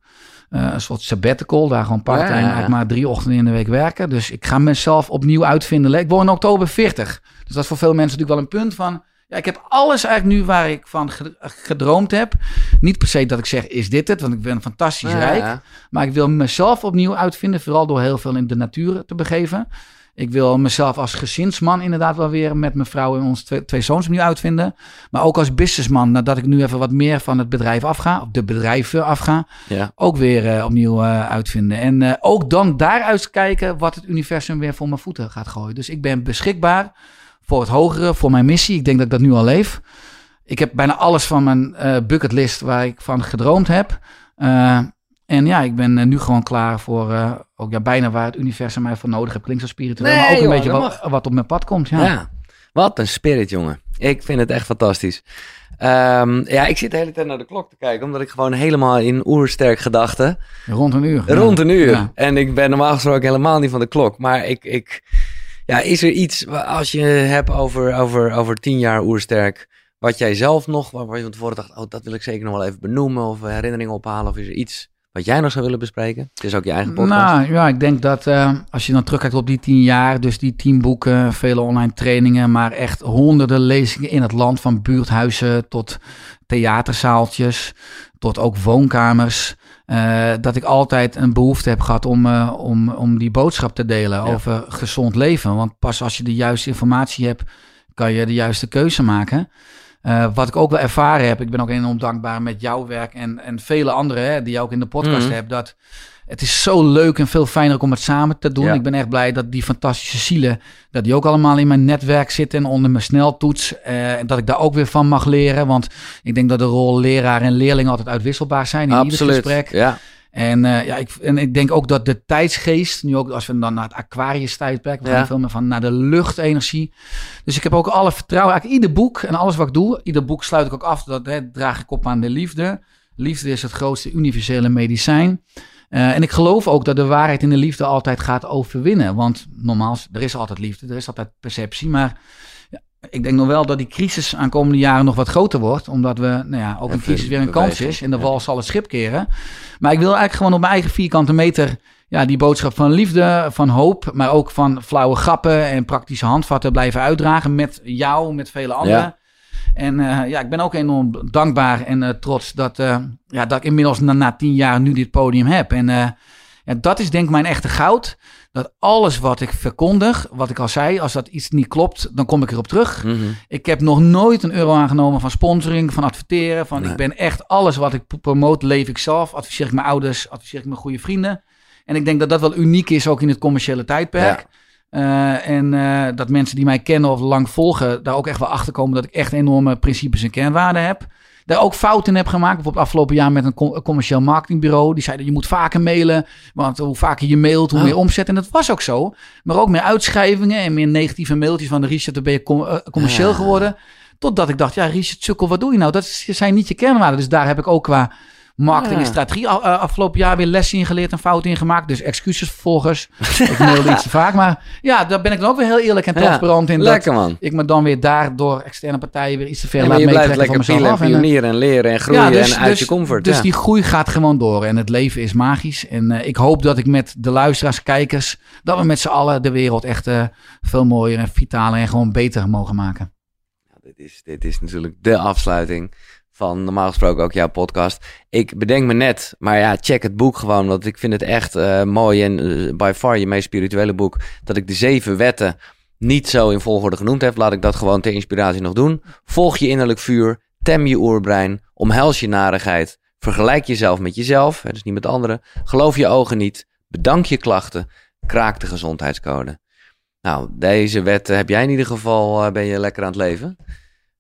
Eh, een soort sabbatical, daar gewoon part-time Ja, maar drie ochtenden in de week werken. Dus ik ga mezelf opnieuw uitvinden. Ik word in oktober 40. Dus dat is voor veel mensen natuurlijk wel een punt van... Ja, ik heb alles eigenlijk nu waar ik van ge- gedroomd heb. Niet per se dat ik zeg, is dit het? Want ik ben fantastisch Ja, rijk. Maar ik wil mezelf opnieuw uitvinden. Vooral door heel veel in de natuur te begeven. Ik wil mezelf als gezinsman inderdaad wel weer met mijn vrouw en onze twee, twee zoons opnieuw uitvinden. Maar ook als businessman, nadat ik nu even wat meer van het bedrijf afga. Of de bedrijven afga Ja. ook weer eh, opnieuw eh, uitvinden. En eh, ook dan daaruit kijken wat het universum weer voor mijn voeten gaat gooien. Dus ik ben beschikbaar voor het hogere, voor mijn missie. Ik denk dat ik dat nu al leef. Ik heb bijna alles van mijn bucketlist waar ik van gedroomd heb. En ja, ik ben eh, nu gewoon klaar voor eh, ook ja, bijna waar het universum mij voor nodig heeft. Klinkt zo spiritueel, Nee, maar ook een beetje wat, wat op mijn pad komt. Ja. Ja. Wat een spirit, jongen. Ik vind het echt fantastisch. Ehm, ja, ik zit de hele tijd naar de klok te kijken, omdat ik gewoon helemaal in oersterk gedachten. Rond een uur. Rond een uur. Ja. En ik ben normaal gesproken helemaal niet van de klok. Maar ik, ik ja, is er iets, als je hebt over, over, over tien jaar oersterk, wat jij zelf nog, waar je van tevoren dacht, oh, dat wil ik zeker nog wel even benoemen of herinneringen ophalen, of is er iets wat jij nog zou willen bespreken? Het is ook je eigen podcast. Nou ja, ik denk dat eh, als je dan terugkijkt op die tien jaar, dus die tien boeken, vele online trainingen, maar echt honderden lezingen in het land, van buurthuizen tot theaterzaaltjes, tot ook woonkamers. eh, dat ik altijd een behoefte heb gehad om, eh, om, om die boodschap te delen Ja. over gezond leven. Want pas als je de juiste informatie hebt, kan je de juiste keuze maken. Eh, wat ik ook wel ervaren heb, ik ben ook enorm dankbaar met jouw werk en, en vele anderen hè, die je ook in de podcast Mhm. hebt, dat het is zo leuk en veel fijner om het samen te doen. Ja. Ik ben echt blij dat die fantastische zielen, dat die ook allemaal in mijn netwerk zitten en onder mijn sneltoets. eh, en dat ik daar ook weer van mag leren, want ik denk dat de rol leraar en leerling altijd uitwisselbaar zijn in ieder gesprek. Ja. En, eh, ja, ik, en ik denk ook dat de tijdsgeest, nu ook als we dan naar het Aquarius tijdperk, we Ja. gaan veel meer van naar de luchtenergie. Dus ik heb ook alle vertrouwen, eigenlijk ieder boek en alles wat ik doe, ieder boek sluit ik ook af, dat hè, draag ik op aan de liefde. Liefde is het grootste universele medicijn. Eh, en ik geloof ook dat de waarheid in de liefde altijd gaat overwinnen. Want normaal, er is altijd liefde, er is altijd perceptie. Maar ik denk nog wel dat die crisis aankomende jaren nog wat groter wordt. Omdat we, nou ja, ook een crisis weer een kans is. En de wal zal het schip keren. Maar ik wil eigenlijk gewoon op mijn eigen vierkante meter... Ja, die boodschap van liefde, van hoop, maar ook van flauwe grappen en praktische handvatten blijven uitdragen met jou, met vele anderen. Ja. En eh, ja, ik ben ook enorm dankbaar en eh, trots dat, eh, ja, dat ik inmiddels na, na tien jaar nu dit podium heb. En ja, dat is denk ik mijn echte goud. Dat alles wat ik verkondig, wat ik al zei, als dat iets niet klopt, dan kom ik erop terug. Mhm. Ik heb nog nooit een euro aangenomen van sponsoring, van adverteren. Van Nee. ik ben echt alles wat ik promote, leef ik zelf. Adviseer ik mijn ouders, adviseer ik mijn goede vrienden. En ik denk dat dat wel uniek is ook in het commerciële tijdperk. Eh, en eh, dat mensen die mij kennen of lang volgen, daar ook echt wel achter komen dat ik echt enorme principes en kernwaarden heb. Daar ook fouten in heb gemaakt. Bijvoorbeeld afgelopen jaar met een com- een commercieel marketingbbureau. Die zeiden je moet vaker mailen. Want hoe vaker je mailt, hoe Oh. meer omzet. En dat was ook zo. Maar ook meer uitschrijvingen en meer negatieve mailtjes van de Richard. Dan ben je com- eh, commercieel Ja. geworden. Totdat ik dacht, ja Richard Sukkel, wat doe je nou? Dat zijn niet je kernwaarden. Dus daar heb ik ook qua marketing en strategie eh, afgelopen jaar weer lessen ingeleerd en fouten ingemaakt. Dus excuses volgers. ik mailde iets te vaak. Maar ja, daar ben ik dan ook weer heel eerlijk en transparant in. Lekker man. ik me dan weer daar door externe partijen weer iets te maar laat je blijft meetrekken van lekker mezelf pielen en af. En, eh, pionieren en leren en groeien en uit je comfort. Dus die groei gaat gewoon door. En het leven is magisch. En eh, ik hoop dat ik met de luisteraars, kijkers, dat we met z'n allen de wereld echt veel mooier en vitaler en gewoon beter mogen maken. Dit is, dit is natuurlijk de afsluiting van normaal gesproken ook jouw podcast. Ik bedenk me net, maar ja, check het boek gewoon, want ik vind het echt eh, mooi en eh, by far je meest spirituele boek, dat ik de zeven wetten niet zo in volgorde genoemd heb. Laat ik dat gewoon ter inspiratie nog doen. Volg je innerlijk vuur, tem je oerbrein, omhels je narigheid, vergelijk jezelf met jezelf, hè, dus niet met anderen, geloof je ogen niet, bedank je klachten, kraak de gezondheidscode. Nou, deze wet eh, heb jij in ieder geval, eh, ben je lekker aan het leven.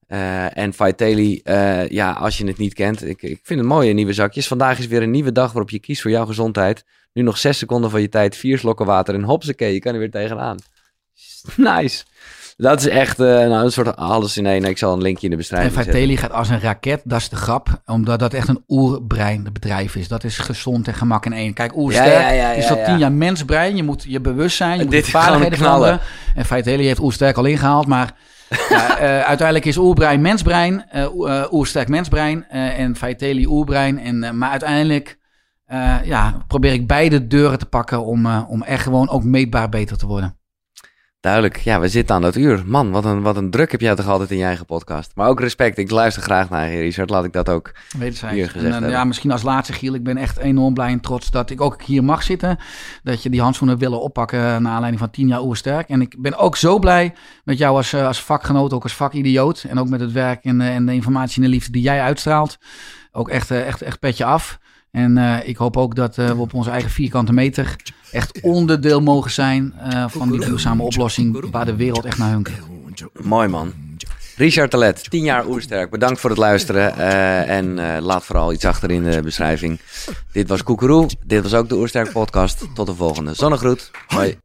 Eh, en Vitaly, eh, ja, als je het niet kent, ik, ik vind het mooie nieuwe zakjes. Vandaag is weer een nieuwe dag waarop je kiest voor jouw gezondheid. Nu nog zes seconden van je tijd, vier slokken water en hopsakee, je kan er weer tegenaan. Nice. Dat is echt eh, nou, een soort alles in één. Ik zal een linkje in de En beschrijving zetten. Vitelli gaat als een raket, dat is de grap. Omdat dat echt een oerbrein bedrijf is. Dat is gezond en gemak in één. Kijk, oersterk Ja, ja, ja, ja, is ja. tien jaar mensbrein. Je moet je bewustzijn, je moet Dit je vaardigheden knallen. En Vitelli heeft oersterk al ingehaald. Maar ja, eh, uiteindelijk is oerbrein mensbrein. eh, oersterk mensbrein. en Vitelli oerbrein. En, maar uiteindelijk ja, probeer ik beide deuren te pakken om, om echt gewoon ook meetbaar beter te worden. Duidelijk, ja, we zitten aan dat uur. Man, wat een, wat een druk heb jij toch altijd in je eigen podcast. Maar ook respect, ik luister graag naar je, Richard. Laat ik dat ook Wederzijds. Hier En gezegd dan, hebben. ja, misschien als laatste, Giel. Ik ben echt enorm blij en trots dat ik ook hier mag zitten. Dat je die handschoenen willen oppakken naar aanleiding van 10 jaar oersterk. En ik ben ook zo blij met jou als, eh, als vakgenoot, ook als vakidioot. En ook met het werk en, eh, en de informatie en de liefde die jij uitstraalt. Ook echt, eh, echt, echt petje af. En eh, ik hoop ook dat eh, we op onze eigen vierkante meter echt onderdeel mogen zijn eh, van die duurzame oplossing waar de wereld echt naar hunkert. Mooi man. Richard Telet, 10 jaar oersterk. Bedankt voor het luisteren. eh, en eh, laat vooral iets achter in de beschrijving. Dit was Koekeroe. Dit was ook de Oersterk podcast. Tot de volgende. Zonnegroet. Hoi.